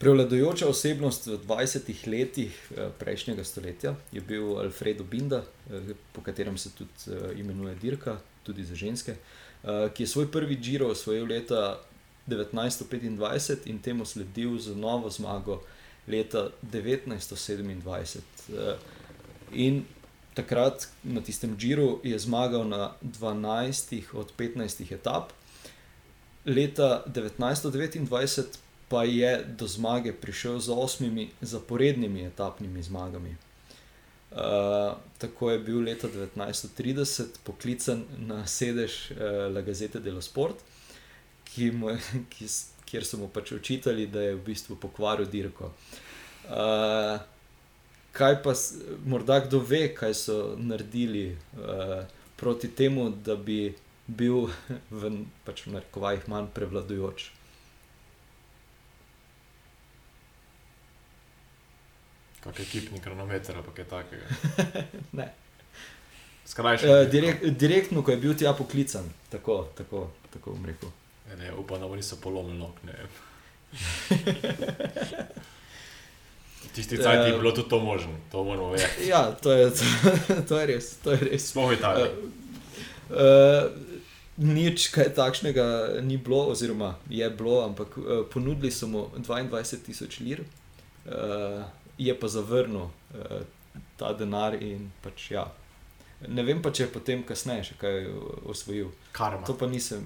Prevladujoča osebnost v 20 letih eh, prejšnjega stoletja je bil Alfredo Binda, eh, po katerem se tudi imenuje Dirka, tudi za ženske, ki je svoj prvi Giro osvojil leta 1925 in temu sledil z novo zmago leta 1927. In takrat na tistem Giru je zmagal na 12 od 15 etap. Leta 1929 pa je do zmage prišel z osmimi zaporednimi etapnimi zmagami. Uh, tako je bil leta 1930 poklican na sedež uh, La Gazette dello Sport, ki mu, ki, kjer so mu pač očitali, da je v bistvu pokvaril dirko. Uh, kaj pa, morda kdo ve, kaj so naredili uh, proti temu, da bi bil v, pač v narekovajih manj prevladujoč. Kot ekipni kronometer, ali kaj takega. ne. Skrajšano. Uh, direkt, direktno, ko je bil tja poklican, tako, tako, tako bom rekel. Ne, upam, da niso polomili nog. Tisti cajt je bilo tudi to možno, to moramo vedeti. Ja, to je, to, to je res. To je res. Smo v Italiji. Uh, uh, nič kaj takšnega ni bilo, oziroma je bilo, ampak uh, ponudili so mu 22 tisoč lir, uh, je pa zavrnil uh, ta denar in pač ja. Ne vem pa, če je potem kasneje še kaj osvojil. Karma. To pa nisem,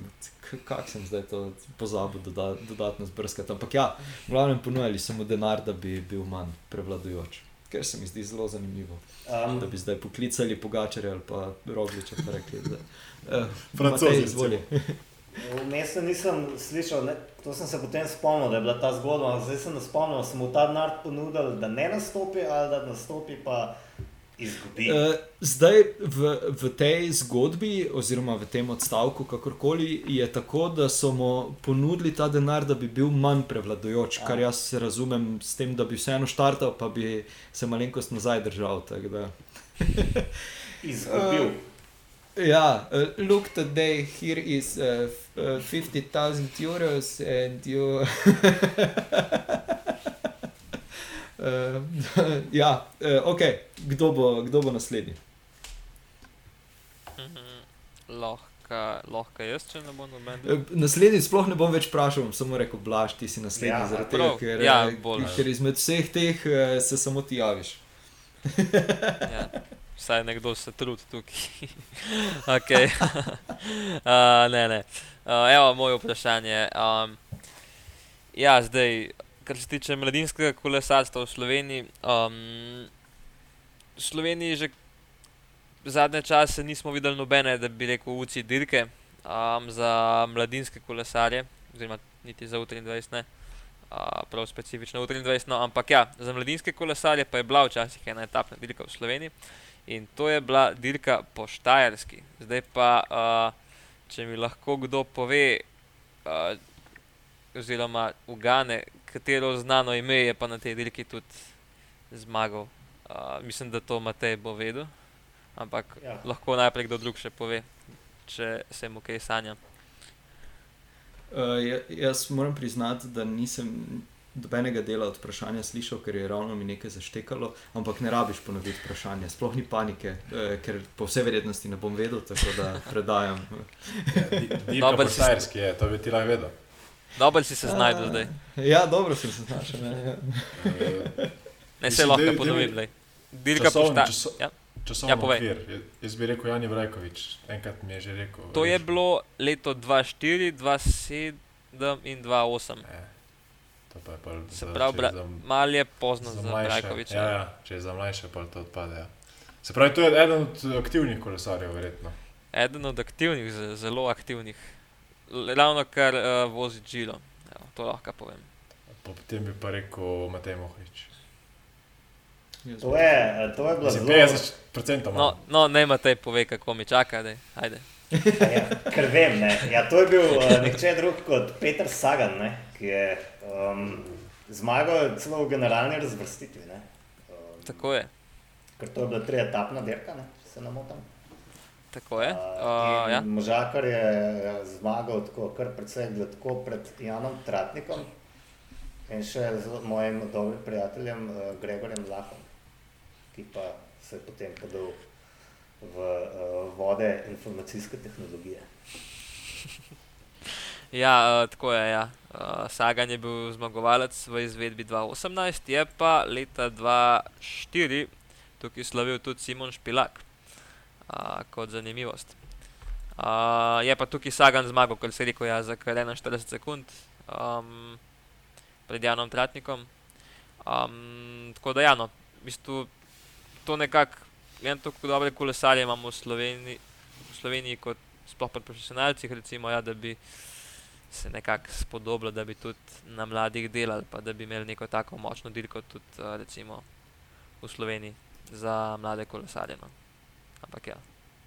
kako sem zdaj to pozabil doda, dodatno zbrskati. Ampak ja, v glavnem ponujali so mu denar, da bi bil manj prevladujoč. Ker se mi zdi zelo zanimivo. Um, da bi zdaj poklicali Pogačarja ali pa Rogliča, pa rekli, da je uh, izvoljen. V mestu nisem slišal, ne, to sem se potem spomnil, da je bila ta zgodba. Zdaj sem se spomnil, da smo mu ta denar ponudili, da ne nastopi, ali da nastopi pa izgubi. Uh, zdaj v, v tej zgodbi, oziroma v tem odstavku, kakorkoli je tako, da so mu ponudili ta denar, da bi bil manj prevladujoč, ja. kar jaz razumem s tem, da bi vseeno štartal, pa bi se malenkost nazaj držal. Izgubil. Uh, Ja, uh, look, today here is uh, uh, 50,000 euros and you. Uh, ja, uh, ok, kdo bo, kdo bo naslednji? Mhm. Lahko jaz, če ne bom noben. Uh, naslednji sploh ne bom več vprašal, samo rekel, blaš, ti si naslednji. Ja, zaradi tega, ker, ja, ker izmed vseh teh uh, se samo ti javiš. ja, vsaj nekdo se trudi tukaj. okay. uh, ne, ne. Uh, evo, moje vprašanje. Um, ja, zdaj kar se tiče mladinskega kolesarstva v Sloveniji. Um, v Sloveniji že zadnje čase nismo videli nobene, da bi rekel, uci dirke um, za mladinske kolesarje, oziroma niti za U23, ne. Uh, prav specifično U23, no, ampak ja, za mladinske kolesarje pa je bila včasih ena etapna dirka v Sloveniji in to je bila dirka po Štajerski. Zdaj pa, uh, če mi lahko kdo pove, uh, oziroma ugane, katero znano ime je pa na tej dirki tudi zmagal. Uh, mislim, da to Matej bo vedel, ampak ja. lahko najprej kdo drug še pove, če se mu kaj sanja. Uh, jaz moram priznati, da nisem dobenega dela od vprašanja slišal, ker je ravno mi nekaj zaštekalo, ampak ne rabiš ponoviti vprašanje. Sploh ni panike, uh, ker po vsej verjetnosti ne bom vedel, tako da predajam. Ja, Dobro, štajerski je, to bi ti lahko vedel. Dobro si se znašel zdaj. Ja, dobro si se znašel. Ne, ja. ne se lahko ponovim. Dirka pošta. Ja. Časovni ja, okvir. Jaz bi rekel Jani Vrajkovič, enkrat mi je že rekel. To je bilo leto 2-4, 2-7 in 2-8. Se pravi, za, mal je pozno za, za Vrajkoviča. Ja, ja, če je za mlajše, pa to odpade. Ja. Se pravi, to je eden od aktivnih kolesarjev, verjetno. Eden od aktivnih, zelo aktivnih ravno kar uh, vozi Džilo. To lahko povem. Potem bi pa rekel Matej Mohrič. To je, eh, to je bilo zelo 50% manj. No, no ne Matej pove, kako mi čaka. Ajde. ja, ker vem, ne. Ja, to je bil uh, nihče drug kot Peter Sagan, ne, ki je um, zmagal celo v generalni razvrstitvi. Um, Tako je. Ker to je bila tri etapna dirka, ne, če se ne motim. Tako je. Uh, Uh, ja. Možakar je eh, zmagal tako, kar precej gladko pred Janom Tratnikom in še z mojim dobrim prijateljem uh, Gregorjem Lahom, ki pa se je potem podal v uh, vode informacijske tehnologije. Ja, uh, tako je. Ja. Uh, Sagan je bil zmagovalec v izvedbi 2018, je pa leta 2004 tukaj slavil tudi Simon Špilak, uh, kot zanimivost. Uh, je pa tukaj Sagan zmagal, kot se reče, ja, za kar 41 sekund um, pred Janom Tratnikom. Um, tako da, ja, no, v bistvu to nekako, en tako dobre kolesarje imamo v Sloveniji, v Sloveniji kot sploh pri profesionalcih, recimo, ja, da bi se nekako spodobilo, da bi tudi na mladih delali, pa da bi imeli neko tako močno dirko tudi recimo v Sloveniji za mlade kolesarje. No. Ampak ja,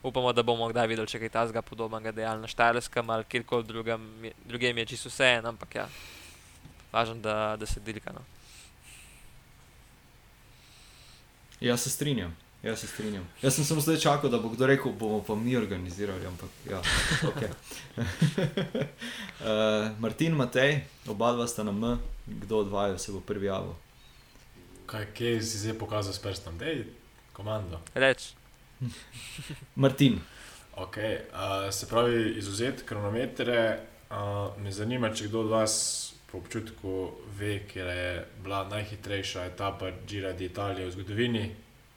upamo, da bomo kdaj videli še kaj tasga podobnega dejal na Štajerskem ali kjerkoli drugem, drugem je čisto vse en, ampak ja, važno, da, da se dirka. No. Jaz se strinjam. Jaz se strinjam. Jaz sem samo zdaj čakal, da bo kdo rekel, bomo pa mi organizirali. Ampak, ja, okay. uh, Martin, Matej, oba dva sta na M, kdo od vaju se bo prvi javil. Kaj kje si zdaj pokazal s prstom? Dej, komando. Reč, Martin, Okay, uh, se pravi, izuzeti kronometre. Uh, me zanima, če kdo od vas po občutku ve, kje je bila najhitrejša etapa Gira d'Italia v zgodovini,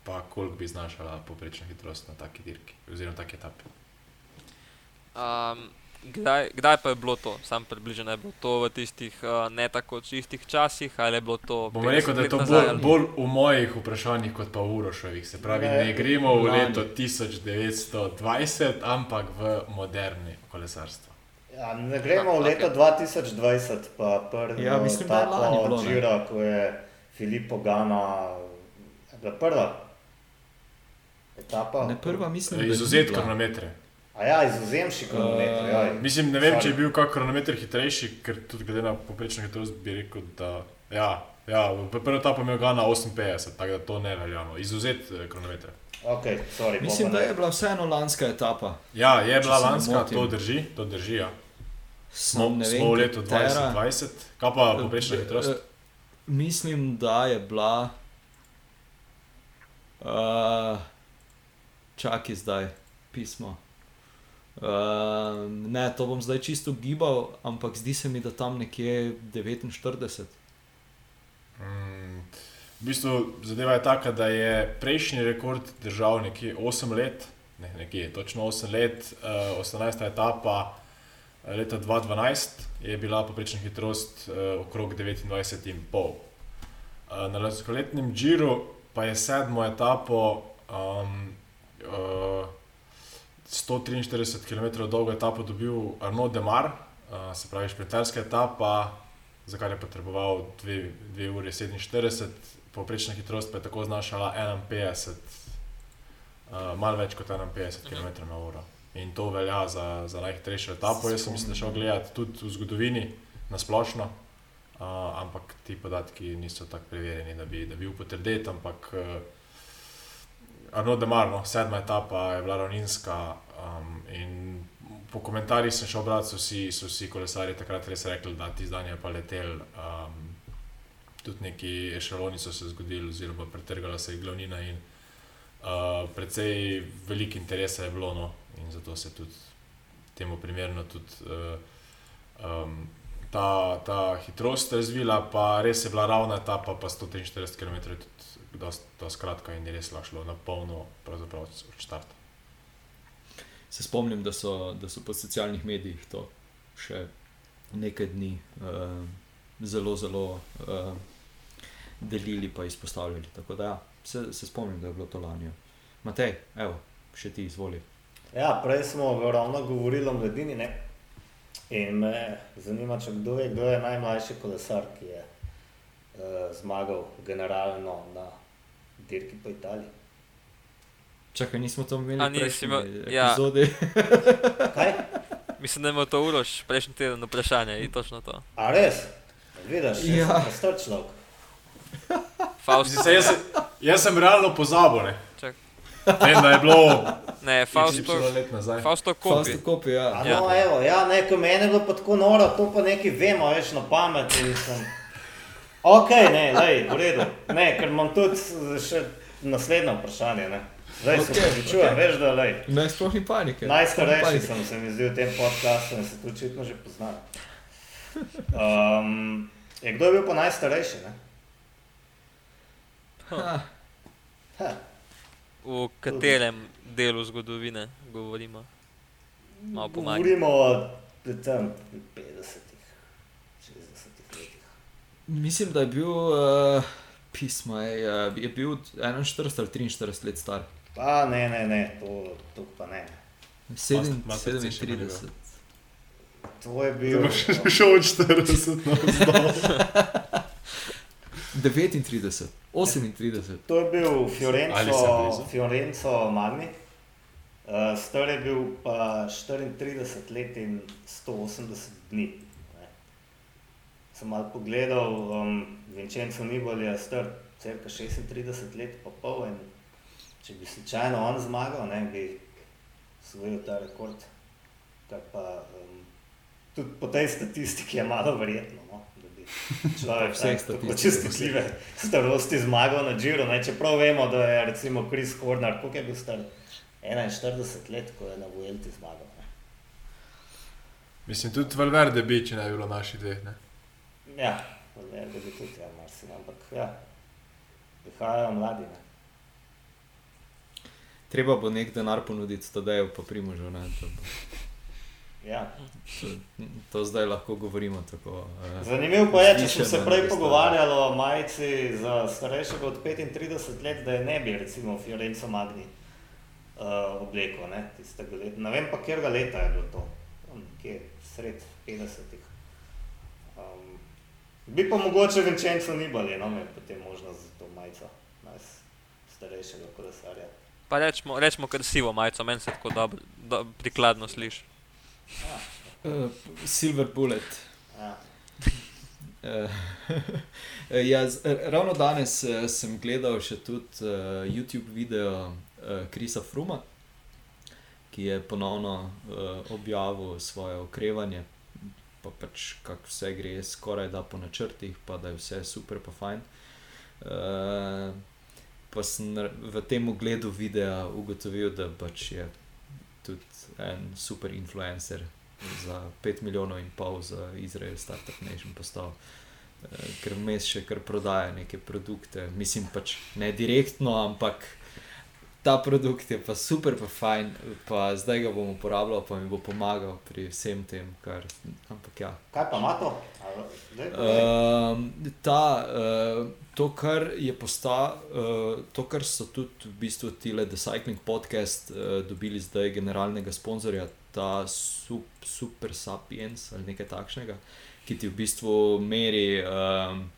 pa koliko bi znašala poprečna hitrost na taki dirki oziroma taki etapi. um, kdaj, kdaj pa je bilo to, sam približno je bilo to v tistih uh, ne tako čistih časih, ali je bilo to. Bom 50 rekel, da je to bolj, bolj v mojih vprašanjih, kot pa v Urošovih. Se pravi, Ne, ne gremo v leto 1920, ampak v moderni kolesarstvo. Ja, ne gremo v leto okej. 2020, pa prvo Ja, mislim, bilo, ne. Gira, ko je Filippo Gana, je bila prva etapa. ne prva, mislim, da je Izuzeti bila. kronometre. A ja, izuzemši kronometer. Eh, joj. Mislim, ne vem, Sorry. če je bil kak kronometer hitrejši, ker tudi glede na poprečno hitrost bi rekel, da ja, ja, prvi etapi je imel Gana 58, tako da to ne veljano. Izuzeti eh, kronometre. Ok, sorry. Mislim, bomo da je bila vseeno lanska etapa. Ja, je bila lanska, to drži, to drži. Ja. Smo, ne vem, smo v letu katera- 2020, kaj pa poprečna Eh, hitrost? eh, Mislim, da je bila. Uh, čakaj zdaj, pismo. Uh, ne, to bom zdaj čisto gibal, ampak zdi se mi, da tam nekje 49. Mm, v bistvu zadeva je taka, da je prejšnji rekord držal nekje 8 let, ne, nekje točno 8 let, uh, 18. etapa eh, leta 2012 je bila poprečna hitrost uh, okrog 29,5. Uh, na lanskoletnem Džiru pa je sedmo etapo, um, uh, 143 km dolgo etapo dobil Arnaud Demar, uh, se pravi šprinterska etapa, za kar je potreboval 2 ure 47, povprečna hitrost pa je tako znašala 51, uh, malo več kot 51 km na uro. In to velja za, za najhitrejšo etapo. Jaz sem da šel gledati tudi v zgodovini, na splošno, uh, ampak ti podatki niso tako preverjeni, da bi, da bi bil potrdet. Ampak uh, Arno Demarno, sedma etapa je bila ravninska. Um, po komentarjih sem šel brati, so vsi, so vsi kolesari takrat res rekli, da ti zdaj je pa letel. Um, tudi neki ešaloni so se zgodili, oziroma pretrgala se je glavnina. In, uh, precej veliko interesa je bilo, no, in zato se tudi temu primerno tudi uh, um, ta, ta hitrost razvila, pa res je bila ravna etapa, pa 143 km, tudi dosta skratka in je res lahko šlo na polno, pravzaprav od štarta. Se spomnim, da so, da so po socialnih medijih to še nekaj dni uh, zelo, zelo uh, delili in izpostavljali. Tako da ja, se, se spomnim, da je bilo to lani. Matej, evo, še ti izvoli. Ja, prej smo ravno govorili o mladini. Ne? In me zanima, če kdo je, kdo je najmlajši kolesar, ki je uh, zmagal generalno na dirki po Italiji. Čakaj, nismo to imeli v prejšnji imel- ja. epizodi. Kaj? Mislim, da ima to uroš prejšnji teden vprašanje in točno to. A res? Vidiš, Ja. ja. star človek. Faust, se, jaz, jaz sem realno pozabil. Ne? čak, Vem, da je bilo Ne, Fausto, Fausto let nazaj. Fausto Kopi. Fausto kopi, ja. A Ja. no, evo, ja, ne, ko meni je bilo pa tako noro, to pa nekaj vemo, veš, na pamet. Sem... Ok, ne, lej, v redu. Ne, ker imam tudi še naslednje vprašanje. Ne. Zdaj se Okej, pripričujem, okej. veš, da lej. Ne, sploh ni panike. Najstarejši sem se mi zdel v tem podkastu in se to očitno že pozna. Um, je kdo je bil pa najstarejši? Ne? Ha, Ha, V katerem delu zgodovine govorimo? Govorimo o tam 50-ih, 60-ih letih. Mislim, da je bil uh, pisma, je, je bil 41 ali 43 let star. Pa ne, ne, ne, to, to pa ne. Sedem- malo precej še manj je 37. To je bil. Šel od 40 na vzdolj. 39, 38. To je bil Fiorenzo? Fiorenzo Magni. Uh, star je bil pa 34 let in 180 dni. Sem malo pogledal, um, Vincenzo Nibali je star cirka 36 let pa pol in če bi slučajno on zmagal, ne, bi osvojil ta rekord. Kar pa um, tudi po tej statistiki je malo verjetno, no, da bi človek Vseh tak, tako čestitljive starosti zmagal na Giro. Ne, čeprav vemo, da je recimo Chris Horner, koliko je bil star 41 let, ko je na Vuelti zmagal. Ne. Mislim, tudi Valverde bi, če ne bi bilo naših dveh. Ne? Ja, ne, da bi tudi, ja, marsikaj, ampak ja, prihajajo mladi. Ne. Treba bo nek denar ponuditi, da je pa primožo. Ne, bo- Ja. to, to zdaj lahko govorimo tako. Uh, Zanimivo pa je, če smo se prej pogovarjali o majici za starejšega od 35 let, da je ne bi recimo Fiorenzo Magni uh, oblekel, ne, tistega leta. Ne vem pa, kjer leta je bilo to, nekje sred 50-ih. Bi pa mogoče Vincenzo Nibali, no, imel potem možnost za to majico, nas starejšega kolesarja. Pa rečemo, rečemo kar sivo majico, meni se tako dobro, do, prikladno sliši. uh, Silver Bullet. Ja. Uh, ja, z, ravno danes uh, sem gledal še tudi uh, YouTube video uh, Krisa Fruma, ki je ponovno uh, objavil svoje okrevanje, pa pač kako vse gre skoraj da po načrtih, pa da je vse super, pa fajn. Uh, pa sem v tem ogledu videa ugotovil, da pač je tudi en super influencer za 5 milijonov in pol za Izrael, Startup Nation postal. eh, Ker vmes še kar prodaja neke produkte, mislim pač ne direktno, ampak ta produkt je pa super, pa fajn, pa zdaj ga bom uporabljal, pa mi bo pomagal pri vsem tem, kar. Ampak ja. Kaj pa ima to? Um, ta, uh, to, kar je postal, uh, to, kar so tudi v bistvu tile The Cycling Podcast uh, dobili zdaj generalnega sponzorja, ta sup, Super Sapiens ali nekaj takšnega, ki ti v bistvu meri. Um,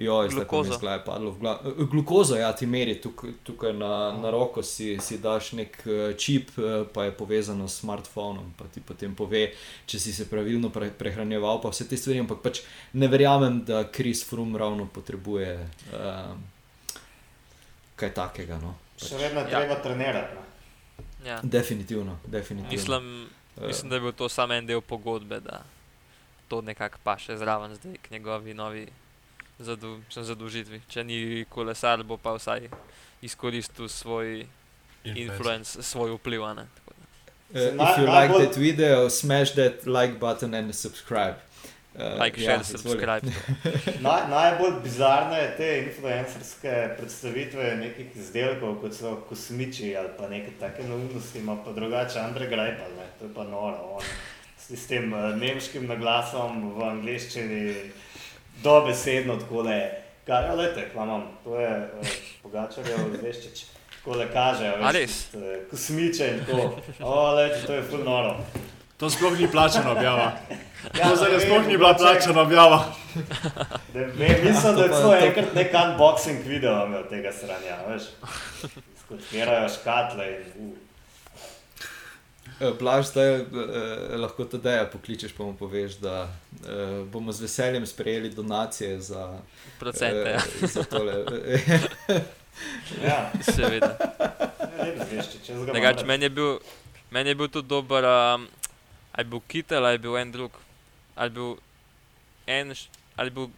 Jo, Glukozo. iz glave padlo v glavo. Glukozo, ja, ti meri tukaj, tukaj na, na roko, si, si daš nek eh, čip, eh, pa je povezano s smartphonom, pa ti potem pove, če si se pravilno pre, prehranjeval, pa vse te stvari. Ampak pač ne verjamem, da Kris Frum ravno potrebuje um, kaj takega. No. Še vedno je Ja. treba trenirati. Ne. Ja. Definitivno, definitivno. Mislim, Eh, mislim, da je bil to samo en del pogodbe, da to nekako paše zraven zdaj k njegovi novi zadu, mislim, zadolžitvi. Če ni kolesar, bo pa vsaj izkoristil svoj influence, svoj vpliv. a ne, tako da. Uh, Se if naj- you like najbolj- that video, smash that like button and subscribe. Uh, Like, share, subscribe. Naj, najbolj bizarne te influencerske predstavitve nekih izdelkov, kot so kosmiči ali pa neke take neumnosti, ima pa drugače Andrej Grajpal, ne? to je pa noro. On, s, s tem uh, nemškim naglasom v angleščini, dobesedno tako le. Kaj, ja, hvala vam, to je uh, Pogačarjev zveščič. Tako le kaže, A res? veš, uh, kosmiče in tako. O, lejte, to je ful noro. To sploh ni plačana objava. Ja, To zdaj sploh ni bila plačana objava. Ne vem, mislim, da je celo enkrat nek unboxing video imel tega sranja, veš. Skotirajo škatle in uh. Uh, Blaž, zdaj uh, lahko to deja pokličeš, pa mu poveš, da uh, bomo z veseljem sprejeli donacije za, Procente, ja. eh, za tole. Ja, seveda. vedno veš, če Drugač, maraš. meni je bil, meni je bil tudi dober, um, ali bil Kitel, ali bil en drug, ali bil en, ali bil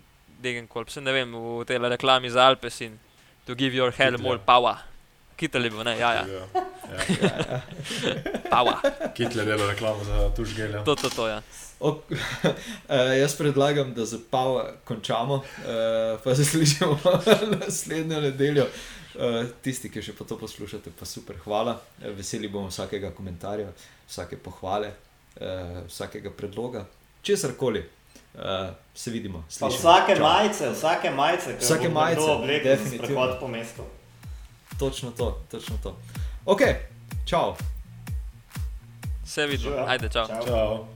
Degenkolb, se ne vem, v tej reklami za Alpes in to give your hell more ja. power. Kitel je bil, ne, ja, ja, Ja, ja. power, Kitler dela reklamo za tuš gelja. to, to, to, ja. Ok, uh, jaz predlagam, da za Pava končamo, uh, pa se slišimo naslednjo nedeljo. Uh, tisti, ki še pa to poslušate, pa super, hvala. Veseli bomo vsakega komentarja, vsake pohvale, uh, vsakega predloga, česar koli. Uh, se vidimo. Slišimo. vsake Čau. majice, vsake majice, ki Vsake jo bo majice, nekdo oblekel za definitivno. sprehod po mestu. Točno to, točno to. Ok, čau. Se vidimo, Živijo. ajde, čau. Čau. Čau.